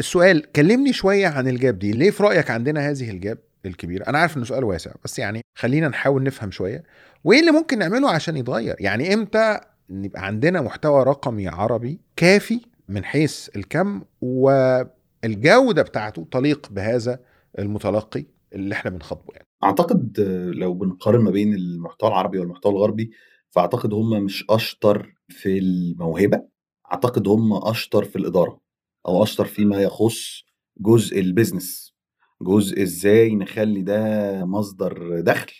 السؤال كلمني شوية عن ال gap دي. ليه في رأيك عندنا هذه ال gap؟ الكبيره أنا عارف إنه سؤال واسع بس يعني خلينا نحاول نفهم شوية. وإيه اللي ممكن نعمله عشان يتغير؟ يعني إمتى نبقى عندنا محتوى رقمي عربي كافي من حيث الكم والجودة بتاعته تليق بهذا المتلقي اللي إحنا بنخاطبه يعني؟ أعتقد لو بنقارن ما بين المحتوى العربي والمحتوى الغربي فأعتقد هم مش أشطر في الموهبة أعتقد هم أشطر في الإدارة أو أشطر فيما يخص جزء ال business جزء إزاي نخلي ده مصدر دخل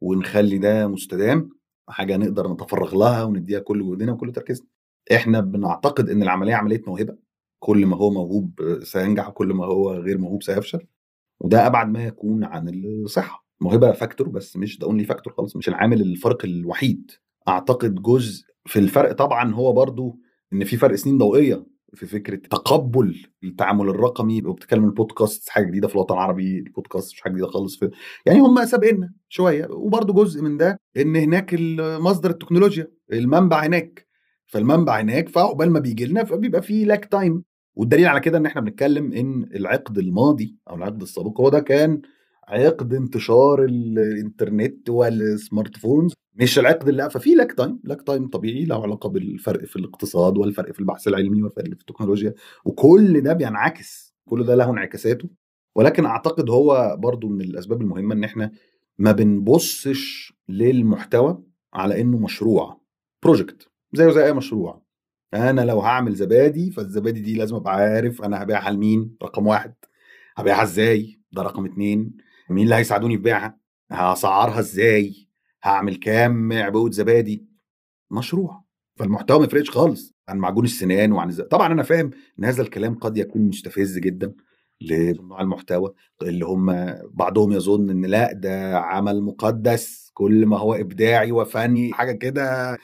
ونخلي ده مستدام؟ حاجة نقدر نتفرغ لها ونديها كل جهدنا وكل تركيزنا. إحنا بنعتقد إن العملية عملية موهبة. كل ما هو موهوب سينجح وكل ما هو غير موهوب سيفشل. وده أبعد ما يكون عن الصحة. موهبة factor بس مش ده only factor خالص مش العامل الفارق الوحيد. أعتقد جزء في الفرق طبعا هو برضو إن في فرق سنين ضوئية. في فكرة تقبل التعامل الرقمي وبتتكلم البودكاست حاجة جديدة في الوطن العربي البودكاست مش حاجة جديدة خالص في يعني هم سابقنا شوية وبرضه جزء من ده إن هناك مصدر التكنولوجيا المنبع هناك. فالمنبع هناك فعقبال ما بيجي لنا فبيبقى في lag time والدليل على كده إن إحنا بنتكلم إن العقد الماضي أو العقد السابق هو ده كان عقد انتشار الإنترنت وال smart phones مش العقد اللي ففي lag time lag time طبيعي له علاقة بالفرق في الاقتصاد والفرق في البحث العلمي والفرق في التكنولوجيا وكل ده بينعكس كل ده له انعكاساته. ولكن أعتقد هو برضو من الأسباب المهمة إن إحنا ما بنبصش للمحتوى على إنه مشروع بروجكت زيه زي أي مشروع. أنا لو هعمل زبادي فالزبادي دي لازم أبقى عارف أنا هبيعها لمين؟ رقم واحد. هبيعها إزاي؟ ده رقم اتنين. مين اللي هيساعدوني في بيعها؟ هسعرها إزاي؟ هعمل كام عبوة زبادي؟ مشروع. فالمحتوى ما يفرقش خالص عن معجون السنان وعن الزبادي. طبعا أنا فاهم إن هذا الكلام قد يكون مستفز جدا لصناع المحتوى اللي هم بعضهم يظن إن لأ ده عمل مقدس كل ما هو إبداعي وفني حاجة كده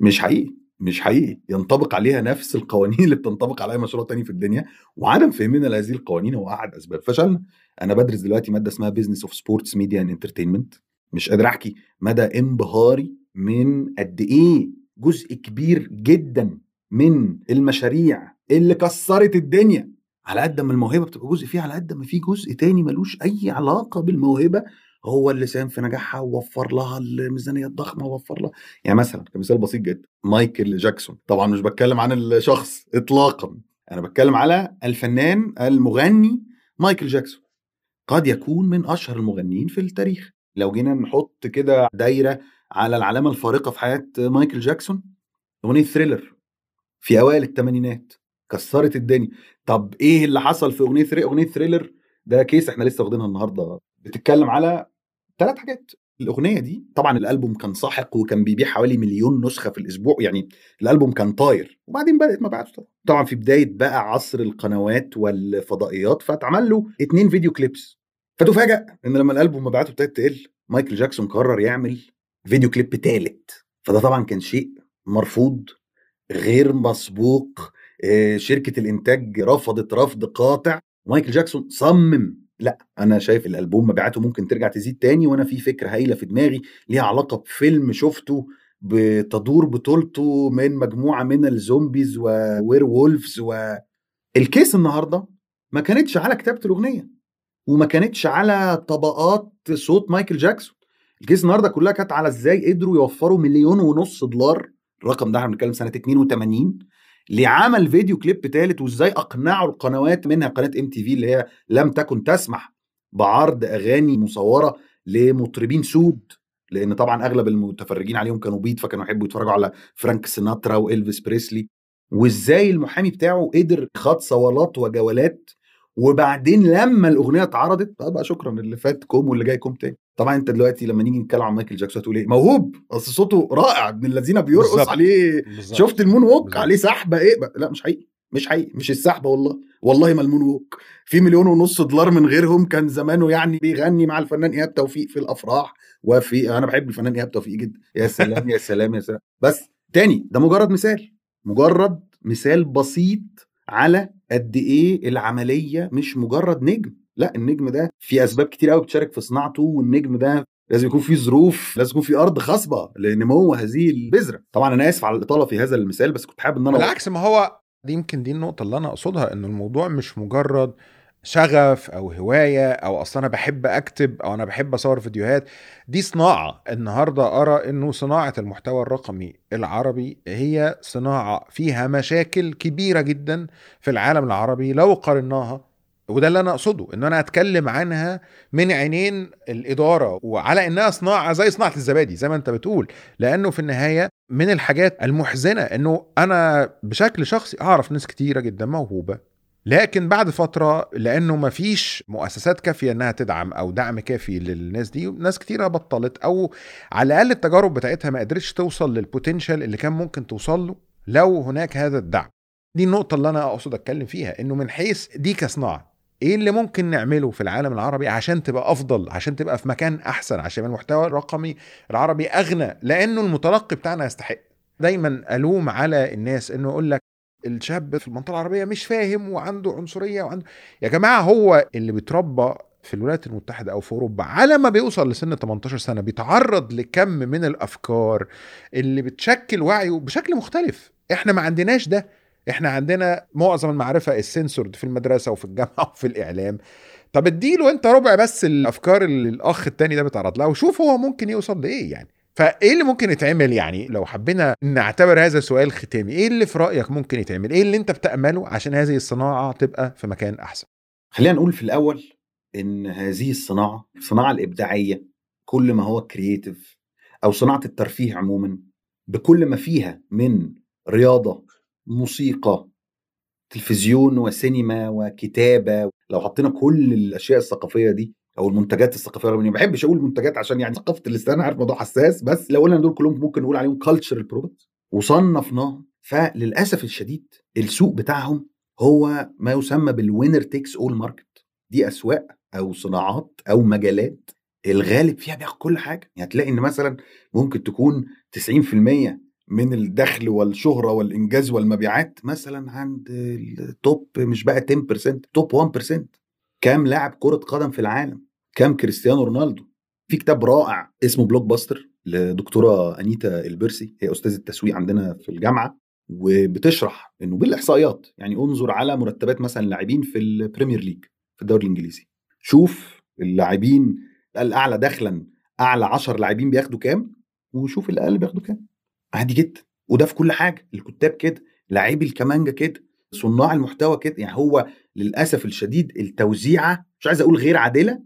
مش حقيقي مش حقيقي. ينطبق عليها نفس القوانين اللي بتنطبق على اي مشروع تاني في الدنيا وعدم فهمنا لهذه القوانين هو أحد أسباب. فشلنا. أنا بدرس دلوقتي مادة اسمها business of sports media and entertainment مش قادر أحكي مدى انبهاري من قد إيه جزء كبير جدا من المشاريع اللي كسرت الدنيا. على قد ما الموهبة بتبقى جزء فيها على قد ما في جزء تاني ملوش أي علاقة بالموهبة هو اللي ساهم في نجاحها ووفر لها الميزانية الضخمة ووفر لها. يعني مثلا كمثال بسيط جدا مايكل جاكسون. طبعا مش بتكلم عن الشخص اطلاقا أنا بتكلم على الفنان المغني مايكل جاكسون. قد يكون من أشهر المغنيين في التاريخ. لو جينا نحط كده دايرة على العلامة الفارقة في حياة مايكل جاكسون أغنية Thriller في أوائل الثمانينات كسرت الدنيا. طب إيه اللي حصل في أغنية أغنية Thriller ده case إحنا لسه واخدينها النهارده. بتتكلم على ثلاث حاجات. الأغنية دي طبعا الألبوم كان ساحق وكان بيبيع حوالي مليون نسخة في الأسبوع يعني الألبوم كان طاير. وبعدين بدأت مبيعاته طبعا. طبعا في بداية بقى عصر القنوات والفضائيات فاتعمل له اتنين video clips. فتفاجأ ان لما الألبوم مبيعاته ابتدت تقل مايكل جاكسون قرر يعمل video clip ثالث فده طبعا كان شيء مرفوض غير مسبوق آه، شركة الإنتاج رفضت رفض قاطع. مايكل جاكسون صمم لأ أنا شايف الألبوم مبيعاته ممكن ترجع تزيد تاني وأنا في فكرة هايلة في دماغي ليها علاقة بفيلم شفته بتدور بطولته من مجموعة من ال zombies و werewolves وال case النهارده ما كانتش على كتابة الأغنية. وما كانتش على طبقات صوت مايكل جاكسون. ال case النهارده كلها كانت على إزاي قدروا يوفروا مليون ونص دولار الرقم ده إحنا بنتكلم سنة 82 لعمل video clip ثالث وإزاي أقنعوا القنوات منها قناة MTV اللي هي لم تكن تسمح بعرض أغاني مصورة لمطربين سود لأن طبعا أغلب المتفرجين عليهم كانوا بيض فكانوا يحبوا يتفرجوا على فرانك سيناترا وإلفيس بريسلي. وإزاي المحامي بتاعه قدر خد صولات وجولات وبعدين لما الأغنية اتعرضت بقى شكرا اللي فات كوم واللي جاي كوم تاني طبعا أنت دلوقتي لما نيجي نتكلم عن مايكل جاكسون هتقول إيه موهوب أصل صوته رائع ابن الذين بيرقص بالزبط. عليه بالزبط. شفت ال moonwalk بالزبط. عليه سحبة إيه بقى. لا مش حقيقي مش حقيقي مش السحبة والله والله ما ال moonwalk في مليون ونص دولار من غيرهم كان زمانه يعني بيغني مع الفنان إيهاب توفيق في الأفراح وفي أنا بحب الفنان إيهاب توفيق جدا يا سلام يا سلام يا سلام بس تاني ده مجرد مثال مجرد مثال بسيط على قد إيه العملية مش مجرد نجم. لأ النجم ده في أسباب كتير قوي بتشارك في صناعته والنجم ده لازم يكون في ظروف لازم يكون في أرض خصبه لنمو هذه البذرة. طبعا أنا آسف على الإطالة في هذا المثال بس كنت حابب إن أنا بالعكس ما هو دي يمكن دي النقطة اللي أنا أقصدها إن الموضوع مش مجرد شغف أو هواية أو أصلا أنا بحب أكتب أو أنا بحب أصور فيديوهات دي صناعة النهاردة أرى إنه صناعة المحتوى الرقمي العربي هي صناعة فيها مشاكل كبيرة جدا في العالم العربي لو قارناها وده اللي أنا أقصده إن أنا أتكلم عنها من عينين الإدارة وعلى إنها صناعة زي صناعة الزبادي زي ما أنت بتقول لأنه في النهاية من الحاجات المحزنة إنه أنا بشكل شخصي أعرف ناس كتيرة جدا موهوبة لكن بعد فترة لأنه ما فيش مؤسسات كافية إنها تدعم أو دعم كافي للناس دي ناس كتيرة بطلت أو على الأقل التجارب بتاعتها ما قدرتش توصل للبوتنشال اللي كان ممكن توصل له لو هناك هذا الدعم. دي النقطة اللي أنا أقصد أتكلم فيها إنه من حيث دي كصناعة إيه اللي ممكن نعمله في العالم العربي عشان تبقى أفضل عشان تبقى في مكان أحسن عشان المحتوى الرقمي العربي أغنى؟ لأنه المتلقي بتاعنا يستحق. دايما ألوم على الناس إنه يقول لك الشاب في المنطقة العربية مش فاهم وعنده عنصرية وعنده يا جماعة هو اللي بيتربى في الولايات المتحدة أو في أوروبا على ما بيوصل لسن 18 سنة بيتعرض لكم من الأفكار اللي بتشكل وعيه بشكل مختلف. إحنا ما عندناش ده. إحنا عندنا معظم المعرفة السنسورد في المدرسة وفي الجامعة وفي الإعلام. طب اديله أنت ربع بس الأفكار اللي الأخ التاني ده بيتعرض لها وشوف هو ممكن يوصل لإيه يعني. فايه اللي ممكن يتعمل يعني؟ لو حبينا نعتبر هذا سؤال ختامي إيه اللي في رأيك ممكن يتعمل؟ إيه اللي انت بتأمله عشان هذه الصناعة تبقى في مكان أحسن؟ خلينا نقول في الأول إن هذه الصناعة الصناعة الإبداعية كل ما هو creative أو صناعة الترفيه عموما بكل ما فيها من رياضة موسيقى تلفزيون وسينما وكتابة لو حطينا كل الأشياء الثقافية دي أو المنتجات الثقافيه ما بحبش أقول منتجات عشان يعني ثقافة اللسان عارف موضوع حساس بس لو قلنا دول كلهم ممكن نقول عليهم cultural product وصنفناهم فللأسف الشديد السوق بتاعهم هو ما يسمى بال winner takes all market دي أسواق أو صناعات أو مجالات الغالب فيها بياخد كل حاجة. يعني هتلاقي إن مثلا ممكن تكون 90% من الدخل والشهرة والإنجاز والمبيعات مثلا عند ال top مش بقى 10% top 1% كام لاعب كرة قدم في العالم كام كريستيانو رونالدو. في كتاب رائع اسمه Blockbusters لدكتورة أنيتا إلبرس هي أستاذة التسويق عندنا في الجامعة وبتشرح إنه بالإحصائيات يعني انظر على مرتبات مثلا اللاعبين في ال Premier League في الدوري الإنجليزي. شوف اللاعبين الأعلى دخلا أعلى 10 لاعبين بياخدوا كام وشوف الأقل بياخدوا كام. عادي جدا. وده في كل حاجة. الكتاب كده لاعبي الكمانجة كده. صناع المحتوى كده يعني هو للأسف الشديد التوزيعة مش عايز أقول غير عادلة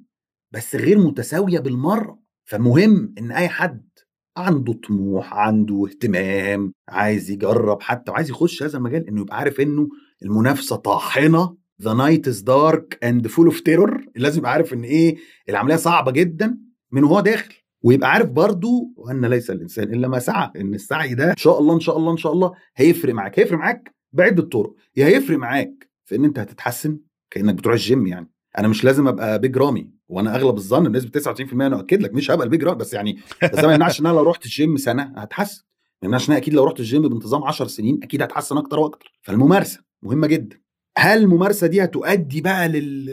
بس غير متساوية بالمرة. فمهم إن أي حد عنده طموح عنده اهتمام عايز يجرب حتى وعايز يخش هذا المجال إنه يبقى عارف إنه المنافسة طاحنة the night is dark and full of terror لازم يبقى عارف إن إيه العملية صعبة جدا من وهو داخل. ويبقى عارف برضو وأن ليس الإنسان إلا ما سعى إن السعي ده إن شاء الله إن شاء الله إن شاء الله هيفرق معاك. هيفرق معاك بعده طرق يا هيفرق معاك في إن أنت هتتحسن كأنك بتروح الجيم يعني. أنا مش لازم أبقى Big Ramy وأنا أغلب الظن بنسبة 99% أنا اكد لك مش هبقى ال Big Ramy بس يعني بس ما يمنعش إن أنا لو رحت الجيم سنة هتحسن. ما يمنعش إن أكيد لو رحت الجيم بانتظام 10 سنين أكيد هتحسن أكتر وأكتر. فالممارسة مهمة جدا. هل الممارسة دي هتؤدي بقى لل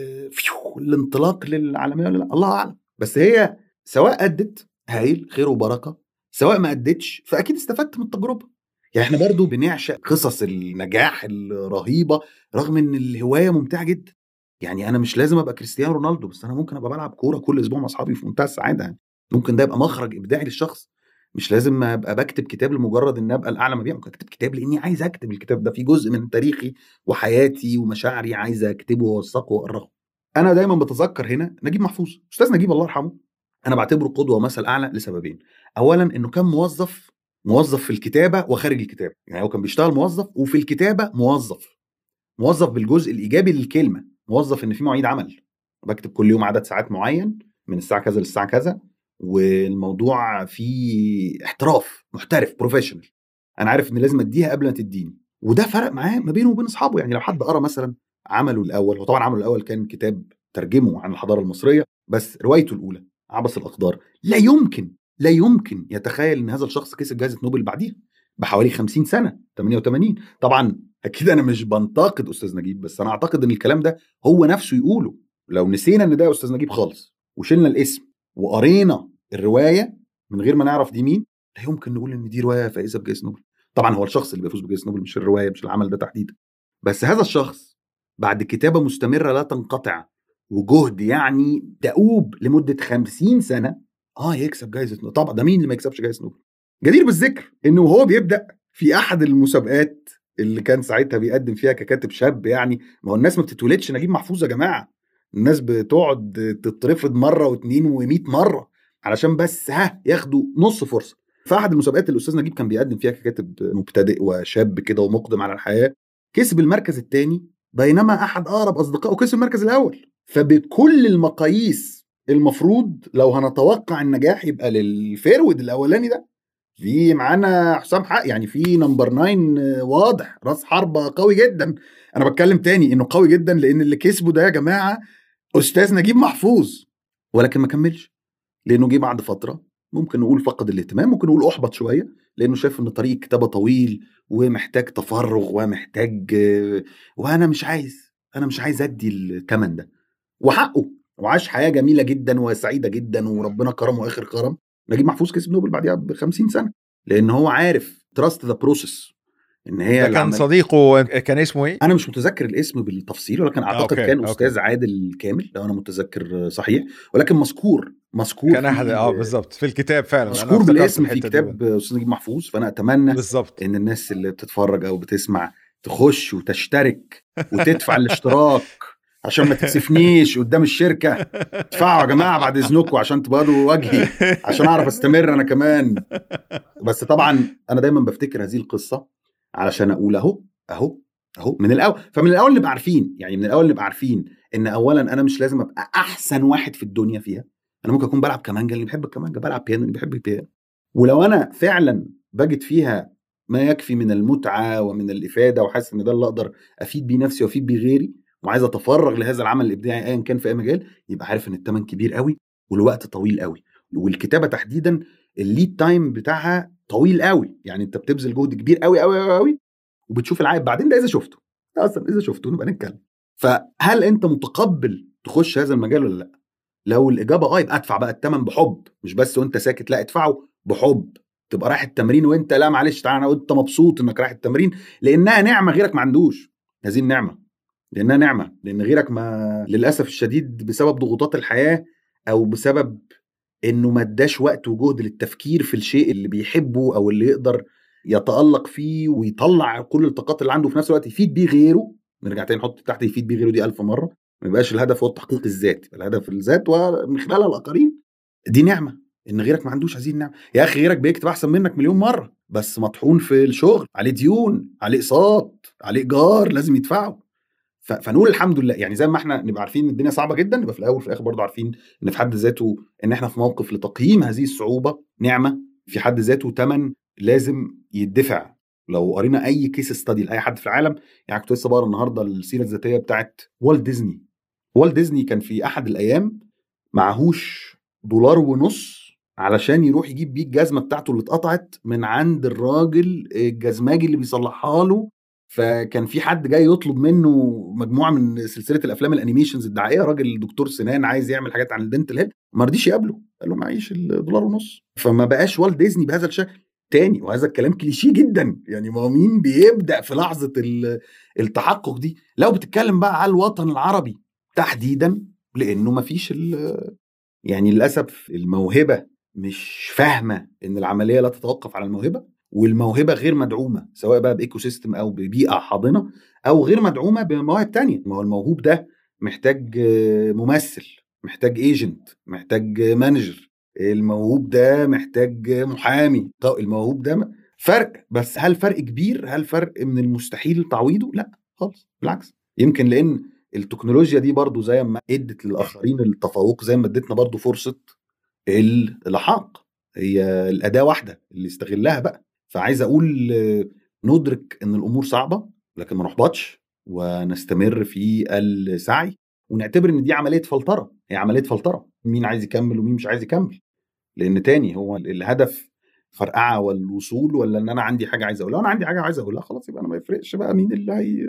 الانطلاق للعالمية ولا لأ؟ الله أعلم. بس هي سواء أدت هايل خير وبركة سواء ما أدتش فأكيد استفدت من التجربة. يعني إحنا برضو بنعشق قصص النجاح الرهيبة رغم إن الهواية ممتعة جدا. يعني أنا مش لازم أبقى كريستيانو رونالدو بس أنا ممكن أبقى بلعب كورة كل أسبوع مع أصحابي في منتهى السعادة يعني. ممكن ده يبقى مخرج إبداعي للشخص. مش لازم أبقى بكتب كتاب لمجرد ان أبقى الأعلى مبيع ممكن أكتب كتاب لأني عايز أكتب الكتاب ده. في جزء من تاريخي وحياتي ومشاعري عايز أكتبه وأوثقه وأقرأه. أنا دايما بتذكر هنا نجيب محفوظ. أستاذ نجيب الله يرحمه. أنا بعتبره قدوة ومثل أعلى لسببين. اولا إنه كان موظف موظف في الكتابة وخارج الكتابة. يعني هو كان بيشتغل موظف وفي الكتابة موظف. موظف بالجزء الإيجابي للكلمة. موظف إن في مواعيد عمل. بكتب كل يوم عدد ساعات معين من الساعة كذا للساعة كذا والموضوع فيه احتراف محترف بروفيشنال أنا عارف إن لازم أديها قبل ما تديني. وده فرق معاه ما بينه وبين أصحابه. يعني لو حد قرأ مثلا عمله الأول وطبعا عمله الأول كان كتاب ترجمه عن الحضارة المصرية بس روايته الأولى عبس الأقدار لا يمكن لا يمكن يتخيل إن هذا الشخص كسب جائزة نوبل بعديها بحوالي 50 سنة 88 طبعا أكيد أنا مش بنتقد أستاذ نجيب بس أنا أعتقد إن الكلام ده هو نفسه يقوله. لو نسينا إن ده أستاذ نجيب خالص وشلنا الاسم وقرينا الرواية من غير ما نعرف دي مين لا يمكن نقول إن دي رواية فائزة بجائزة نوبل. طبعا هو الشخص اللي بيفوز بجائزة نوبل مش الرواية مش العمل ده تحديدا. بس هذا الشخص بعد كتابة مستمرة لا تنقطع وجهد يعني دؤوب لمدة 50 سنة آه يكسب جائزه نوبل. طبعا ده مين اللي ما يكسبش جائزه نوبل؟ جدير بالذكر إنه وهو بيبدأ في أحد المسابقات اللي كان ساعتها بيقدم فيها ككاتب شاب يعني. ما هو الناس ما بتتولدش نجيب محفوظ يا جماعة. الناس بتقعد تترفض مرة واثنين و100 مرة علشان بس ها ياخدوا نص فرصة. في أحد المسابقات اللي الأستاذ نجيب كان بيقدم فيها ككاتب مبتدئ وشاب كده ومقدم على الحياة كسب المركز الثاني بينما أحد أقرب اصدقائه كسب المركز الأول. فبكل المقاييس المفروض لو هنتوقع النجاح يبقى للفيرود الأولاني ده. في معانا حسام حسن يعني في number 9 واضح راس حربة قوي جدا. أنا بتكلم تاني إنه قوي جدا لأن اللي كسبه ده يا جماعة أستاذ نجيب محفوظ. ولكن ما كملش لأنه جه بعد فترة ممكن نقول فقد الاهتمام ممكن نقول أحبط شوية لأنه شايف إن طريق الكتابه طويل ومحتاج تفرغ ومحتاج وأنا مش عايز أنا مش عايز أدي الثمن ده. وحقه. وعاش حياة جميلة جدا وسعيدة جدا وربنا كرمه آخر كرم نجيب محفوظ كسب نوبل بعديها ب 50 سنة لأن هو عارف trust the process إن هي ده كان صديقه كان اسمه إيه؟ أنا مش متذكر الاسم بالتفصيل ولكن أعتقد okay. كان okay. أستاذ عادل كامل لو أنا متذكر صحيح ولكن مذكور مذكور كان أحد آه بالظبط في الكتاب فعلا مذكور بالاسم في كتاب أستاذ نجيب محفوظ فأنا أتمنى بالزبط. إن الناس اللي بتتفرج أو بتسمع تخش وتشترك وتدفع الاشتراك عشان ما تكسفنيش قدام الشركة. ادفعوا يا جماعة بعد إذنكم عشان تبادوا وجهي عشان أعرف أستمر أنا كمان. بس طبعا أنا دايما بفتكر هذه القصة علشان أقول أهو أهو أهو من الأول. فمن الأول نبقى عارفين يعني من الأول نبقى عارفين إن اولا أنا مش لازم أبقى أحسن واحد في الدنيا فيها. أنا ممكن أكون بلعب كمانجا اللي بيحب الكمانجا بلعب بيانو اللي بيحب البيانو. ولو أنا فعلا بجد فيها ما يكفي من المتعة ومن الإفادة وحاسس إن ده اللي أقدر أفيد بيه نفسي وأفيد بيه غيري وعايز أتفرغ لهذا العمل الإبداعي ايا كان في أي مجال يبقى عارف إن الثمن كبير قوي والوقت طويل قوي والكتابة تحديدا ال lead time بتاعها طويل قوي يعني أنت بتبذل جهد كبير قوي قوي قوي, قوي وبتشوف العائد بعدين ده إذا شفته. أصلا إذا شفته نبقى نتكلم. فهل أنت متقبل تخش هذا المجال ولا لأ؟ لو الإجابة آه يبقى أدفع بقى الثمن بحب. مش بس وأنت ساكت لأ ادفعه بحب. تبقى رايح التمرين وأنت لا معلش تعالى وانت مبسوط إنك رايح التمرين لأنها نعمة غيرك ما عندوش. هذه النعمة. لأنها نعمة لأن غيرك ما للأسف الشديد بسبب ضغوطات الحياة أو بسبب إنه ما اداش وقت وجهد للتفكير في الشيء اللي بيحبه أو اللي يقدر يتألق فيه ويطلع كل الطاقات اللي عنده في نفس الوقت يفيد بيه غيره. نرجع تاني نحط تحت يفيد بيه غيره دي ألف مرة. ما يبقاش الهدف هو تحقيق الذات الهدف الذات ومن خلالها الآخرين. دي نعمة إن غيرك ما عندوش هذه النعمة. يا أخي غيرك بيكتب أحسن منك مليون مرة بس مطحون في الشغل عليه ديون عليه أقساط عليه إيجار لازم يدفعه. فنقول الحمد لله. يعني زي ما إحنا نبقى عارفين الدنيا صعبة جدا نبقى في الأول وفي الآخر برضه عارفين إن في حد ذاته إن إحنا في موقف لتقييم هذه الصعوبة نعمة في حد ذاته ثمن لازم يدفع. لو قرينا أي case study لأي حد في العالم يعني كنت لسه بقرأ النهارده السيرة الذاتية بتاعت والت ديزني والت ديزني كان في أحد الأيام معهوش دولار ونص علشان يروح يجيب بيه الجزمة بتاعته اللي اتقطعت من عند الراجل الجزماجي اللي بيصلحها له فكان في حد جاي يطلب منه مجموعة من سلسلة الأفلام ال animations الدعائية. راجل دكتور سنان عايز يعمل حاجات عن ال dental health. ما رضيش يقابله. قال له معيش الدولار ونص. فما بقاش والت ديزني بهذا الشكل تاني. وهذا الكلام كليشيه جدا. يعني ما مين بيبدأ في لحظة التحقق دي؟ لو بتتكلم بقى على الوطن العربي تحديدا لأنه ما فيش يعني للأسف الموهبة مش فاهمة إن العملية لا تتوقف على الموهبة. والموهبة غير مدعومة سواء بقى ب ecosystem أو ببيئة حاضنة أو غير مدعومة بمواهب تانية. ما هو الموهوب ده محتاج ممثل محتاج agent محتاج manager الموهوب ده محتاج محامي. الموهوب ده فرق بس هل فرق كبير؟ هل فرق من المستحيل تعويضه؟ لا خالص بالعكس. يمكن لأن التكنولوجيا دي برضو زي ما ادت للآخرين التفوق زي ما ادتنا برضو فرصة اللحاق هي الأداة واحدة اللي استغلها بقى. فعايز أقول ندرك إن الأمور صعبة لكن ما نحبطش ونستمر في السعي ونعتبر إن دي عملية فلترة هي عملية فلترة مين عايز يكمل ومين مش عايز يكمل. لأن تاني هو الهدف فرقعة والوصول ولا إن أنا عندي حاجة عايز أقولها؟ أنا عندي حاجة عايز أقولها خلاص يبقى أنا ما يفرقش بقى مين اللي هي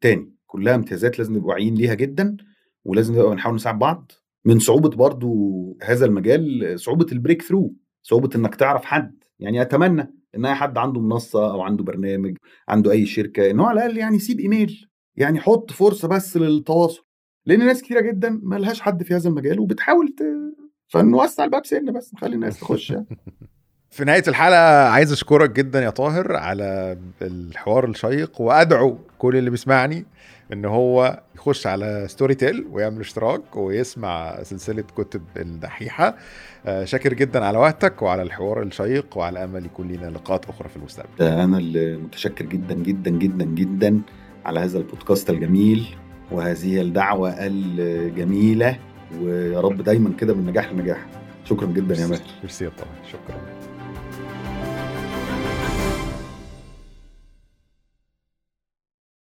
تاني. كلها امتيازات لازم نبقى واعيين ليها جدا ولازم نبقى بنحاول نساعد بعض من صعوبة برضو هذا المجال صعوبة ال breakthrough صعوبة إنك تعرف حد يعني أتمنى إن أي حد عنده منصة أو عنده برنامج عنده أي شركة إن هو على الأقل يعني يسيب إيميل يعني حط فرصة بس للتواصل لأن ناس كتيرة جدا ما لهاش حد في هذا المجال وبتحاول ت... فنوسع الباب سنة بس نخلي الناس تخش يعني. في نهاية الحلقة عايز أشكرك جدا يا طاهر على الحوار الشيق وأدعو كل اللي بيسمعني إن هو يخش على ستوري تيل ويعمل اشتراك ويسمع سلسلة كتب الدحيحة. آه، شاكر جدا على وقتك وعلى الحوار الشيق وعلى أمل يكون لنا لقاءات أخرى في المستقبل. أنا اللي متشكر جدا جدا جدا جدا على هذا البودكاست الجميل وهذه الدعوة الجميلة. ويا رب دايما كده من نجاح لنجاح شكرا جدا يا ماهر. ميرسي طاهر شكرا.